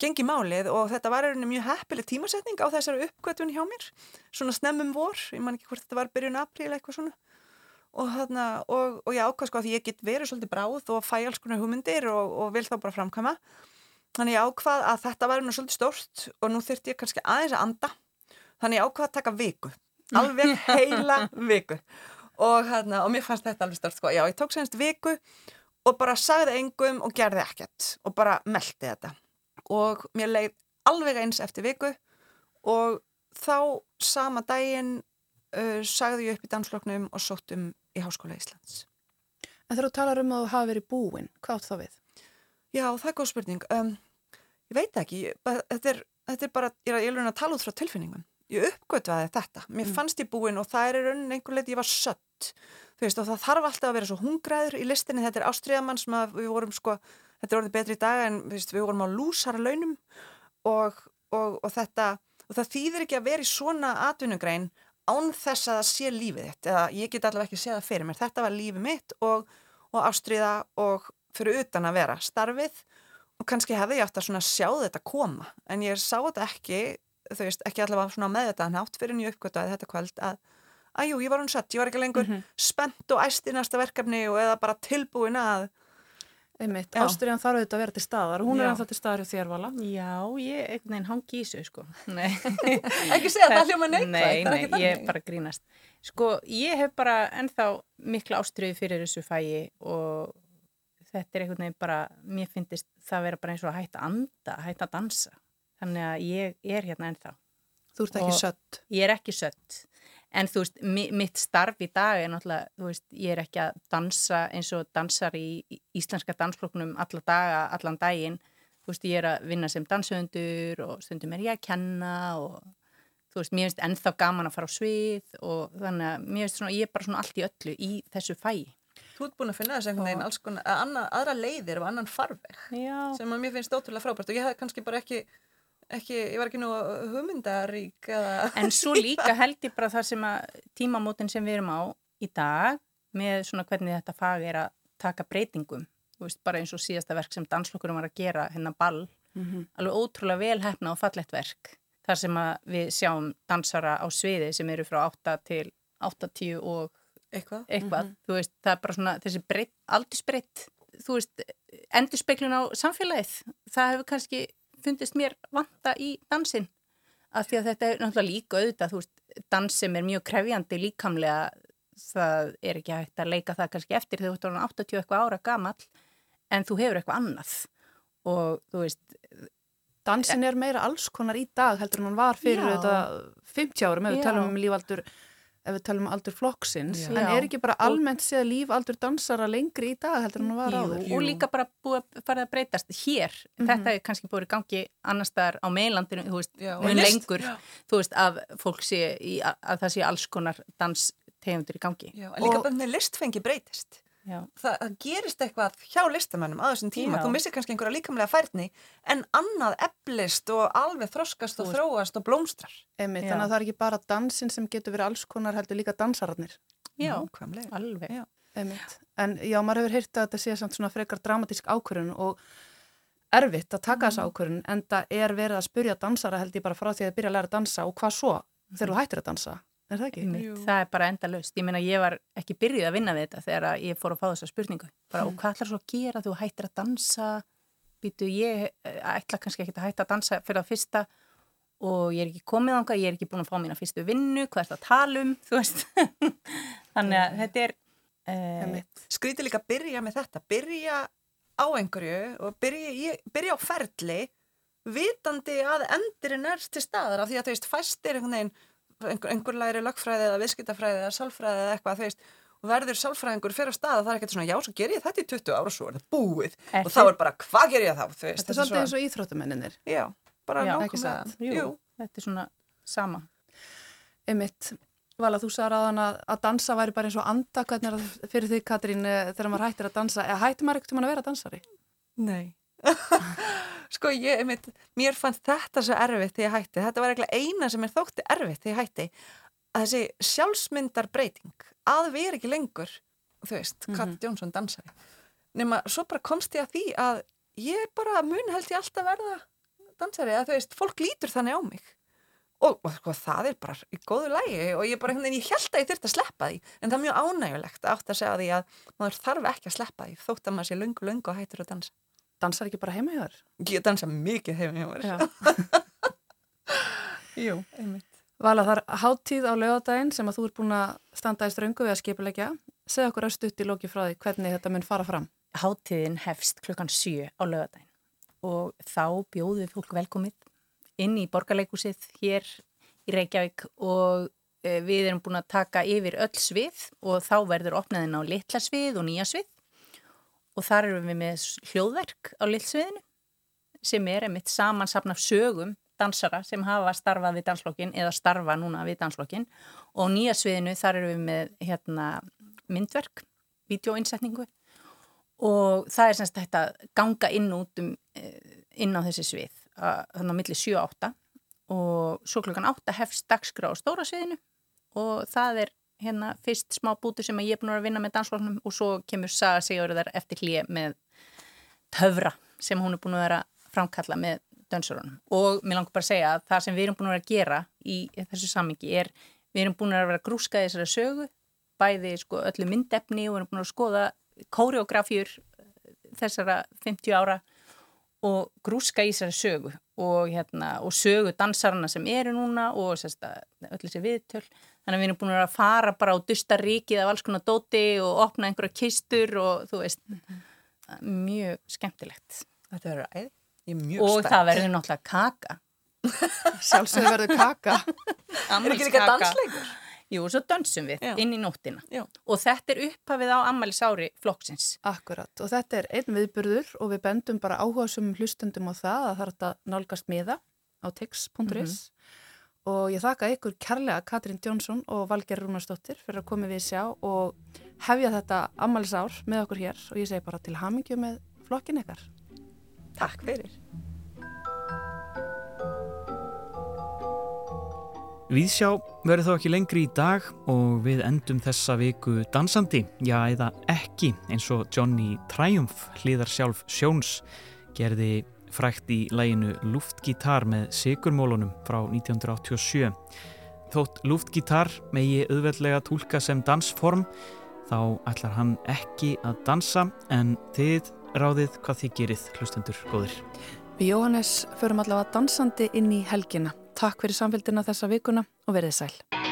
gengi málið. Og þetta var einhvern veginn mjög heppileg tímasetning á þessari uppgötun hjá mér. Svona snemmum vor, ég man ekki hvort þetta var byrjun april eitthvað svona. Og, þarna, og, og ég ákvað sko að ég get verið svolítið bráð og fæ alls konar hugmyndir og, og vil þá bara framkvæma þannig ég ákvað að þetta var nú svolítið stort og nú þurfti ég kannski aðeins að anda þannig ég ákvað að taka viku alveg heila viku og, þarna, og mér fannst þetta alveg stort sko. já, ég tók semst viku og bara sagði engum og gerði ekkert og bara meldi þetta og mér leið alveg eins eftir viku og þá sama daginn uh, sagði ég upp í dansloknum og sóttum í Háskóla Íslands. En þegar þú talar um að þú hafi verið búinn, hvað átt þá við? Já, það er góð spurning. Um, ég veit ekki, þetta er, þetta er bara, ég er alveg að tala út frá tilfinningum. Ég uppgötvaði þetta. Mér mm. fannst ég búinn og það er í rauninni einhver leiti ég var sött. Þú veist og það þarf alltaf að vera svo hungraður í listinni. Þetta er ástriðamann sem við vorum sko þetta er orðið betri í dag en við, við vorum á lúsara launum og, og, og þetta og það þýðir ekki að vera í svona atvinnugrein án þess að það sé lífið þitt eða ég get allavega ekki að segja það fyrir mér þetta var lífið mitt og, og ástriða og fyrir utan að vera starfið og kannski hefði ég átt að sjá þetta koma en ég sá þetta ekki þau veist ekki allavega með þetta nátt fyrir nýju uppgötu að þetta kvöld að Æjú, ég var hún sett, ég var ekki lengur mm -hmm. spennt og æst í næsta verkefni og eða bara tilbúin að Einmitt, ástriðan þarf auðvitað að vera til staðar og hún Já. er alltaf til staðar hjá þér vala. Já, ég, hangi í þessu sko. Ekki segja það hljóma neitt Nei, nei, ég er bara grínast. Sko, ég hef bara ennþá mikla ástriði fyrir þessu fæi og þetta er einhvern veginn bara mér finnist það vera bara eins og að hætta að anda, hætta að dansa. Þannig að ég er hérna ennþá. Þú ert ekki sött. Ég er ekki sött. En þú veist, mitt starf í dag er náttúrulega, þú veist, ég er ekki að dansa eins og dansar í íslenska dansfloknum alla daga, allan daginn, þú veist, ég er að vinna sem danshöndur og stundum er ég að kenna og þú veist, mér finnst ennþá gaman að fara á svið og þannig að mér finnst svona, ég er bara svona allt í öllu í þessu fæi. Þú ert búin að finna þess einhvern veginn alls konar, aðra leiðir og annan farveg Já. sem að mér finnst ótrúlega frábært. Og ég hef kannski bara ekki ekki, ég var ekki nú hugmyndarík eða... En svo líka held ég bara það sem að tímamótin sem við erum á í dag með svona hvernig þetta fag er að taka breytingum, veist, bara eins og síðasta verk sem danslokkurum var að gera hérna ball, mm -hmm. alveg ótrúlega velhæfna og fallett verk, þar sem að við sjáum dansara á sviði sem eru frá 8 til 8-10 og eitthvað, eitthvað. Mm -hmm. þú veist, það er bara svona þessi breytt, aldursbreytt þú veist, endurspeglun á samfélagið, það hefur kannski fundist mér vanta í dansin af því að þetta er náttúrulega líka auðvitað, þú veist, dans sem er mjög krefjandi líkamlega, það er ekki hægt að leika það kannski eftir þegar þú ert 80 eitthvað ára gamall en þú hefur eitthvað annað og þú veist Dansin er meira alls konar í dag heldur en hann var fyrir þetta 50 ára með við talum um lífaldur ef við talum um aldur flokksins, Já. en er ekki bara almennt séð líf aldur dansara lengri í dag heldur en það var áður? Jú, og líka bara búið að fara að breytast hér, mm -hmm. þetta er kannski búið í gangi annar staðar á meilandinu, þú veist, mjög lengur, Já. þú veist, að fólk sé í, að það sé alls konar danstegundur í gangi. Já, en líka og, bara með listfengi breytist það, það gerist eitthvað hjá listamennum á þessum tíma, Já. þú missir kannski einhverja líkamlega færni en annað eblist og alveg þroskast og þróast og blómstrar. Einmitt, Þannig að það er ekki bara dansin sem getur verið alls konar heldur líka dansararnir. Já, Nákvæmlega. alveg. Já. En já, maður hefur hýrt að þetta sé samt svona frekar dramatísk ákvörðun og erfitt að taka mm. þessa ákvörðun en það er verið að spurja dansara held ég bara frá því að byrja að læra að dansa og hvað svo þegar þú hættir að dansa Er það ekki? Mitt, það er bara enda löst. Ég meina, ég var ekki byrjuð að vinna við þetta þegar ég fór að fá þessa spurningu. Bara, mm. og hvað ætlar svo að gera? Þú hættir að dansa, býtu, ég eh, ætla kannski ekki að hætta að dansa fyrir að fyrsta og ég er ekki komið ánga, ég er ekki búin að fá mína fyrstu vinnu, hvað er þetta að tala um, þú veist. Þannig að þetta er... Uh, Skríti líka að byrja með þetta, byrja á einhverju og byrja, byrja á ferli vitandi að endurinn er til staðar af því að þú veist, fæstir einhvern veginn einhver, einhver læri lögfræði eða viðskiptafræði eða sálfræði eða eitthvað þeist, og verður sálfræðingur fyrir að staða það er ekkert svona já, svo ger ég þetta í 20 ára og svo er þetta búið. Er og þá er bara, hvað ger ég þá? Veist, þetta er svolítið eins og íþróttumenninir Já, bara nákvæmlega. Þetta er svona sama. Emmitt, Vala, þú sagði að, að dansa væri bara eins og anda. Hvernig er það fyrir því, Katrín, eh, þegar maður hættir að dansa? Eða hættir maður ekkert um að vera dansari? Nei sko ég, einmitt, mér fannst þetta svo erfitt þegar ég hætti, þetta var eitthvað eina sem er þótti erfitt þegar ég hætti. Að þessi sjálfsmyndar breyting að við erum ekki lengur þú veist, mm -hmm. Kat Jónsson dansari. Nema svo bara komst ég að því að ég bara mun held ég alltaf verða dansari, að þú veist, fólk lítur þannig á mig. Og, og sko, það er bara í góðu lægi og ég bara, en ég held að ég þurfti að sleppa því. En það er mjög ánægulegt átt að segja því að maður þarf ekki að sleppa því þótt að maður sé lungu lungu og hættur að dansa Dansar ekki bara heima hjá þér? Ég dansa mikið heima hjá mér Jú, einmitt Vala, það er háttíð á lögadaginn sem að þú er búin að standa í ströngu við að skipulegja. Segð okkur að stutt í lóki frá því hvernig þetta mun fara fram. Háttíðin hefst klukkan 7 á lögadaginn og þá bjóðum við fólk velkomið inn í borgarleikusið hér í Reykjavík og e, við erum búin að taka yfir öll svið og þá verður opnaðin á litla svið og nýja svið og þar erum við með hljóðverk á lillsviðinu sem er einmitt samansapnaf sögum dansara sem hafa starfað við danslokkin eða starfa núna við danslokkin og nýja sviðinu þar eru við með hérna, myndverk, videóinsetningu og það er semst þetta ganga inn út um eh, inn á þessi svið þannig á milli 7-8 og svo klokkan 8 hefst dagskrá á stóra sviðinu og það er hérna fyrst smá bútu sem ég er búin að vinna með dansloknum og svo kemur Saga Sigurðar eftir hlýja með töfra sem hún er búin að vera framkalla með dönsurunum og mér langar bara að segja að það sem við erum búin að vera að gera í þessu samingi er við erum búin að vera að grúska þessari sögu bæði sko öllu myndefni og við erum búin að skoða kóreografjur þessara 50 ára og grúska í þessari sögu og, hérna, og sögu dansarana sem eru núna og sérsta, öll þessi viðtöl þannig að við erum búin að fara bara á dusta ríkið af alls konar dóti og opna einhverja kistur og þú veist mjög skemmtilegt Þetta verður æði og spennt. það verður náttúrulega kaka sjálfsögur verður kaka er ekki líka dansleikur? Jú, svo dansum við Já. inn í nóttina Já. og þetta er upphafið á ammælisári flokksins. Akkurat, og þetta er einn viðburður og við bendum bara áhuga sem hlustundum á það að það er þetta nálgast miða á tix.is. og ég þakka ykkur kærlega Katrín Jónsson og Valger Rúnarsdóttir fyrir að koma við sjá og hefja þetta ammælisár með okkur hér og ég segi bara til hamingju með flokkin ykkar. Takk fyrir. Viðsjá verður þá ekki lengri í dag og við endum þessa viku dansandi, já eða ekki eins og Johnny Triumph hlýðar sjálf Sjóns gerði frækt í læginu Luftgitar með Sigurmólunum frá 1987. Þótt Luftgitar megi auðveldlega tólka sem dansform þá ætlar hann ekki að dansa en þið ráðið hvað þið gerið hlustendur góðir. Við Jóhannes förum allavega dansandi inn í helgina. Takk fyrir samfélgina þessa vikuna og verið sæl.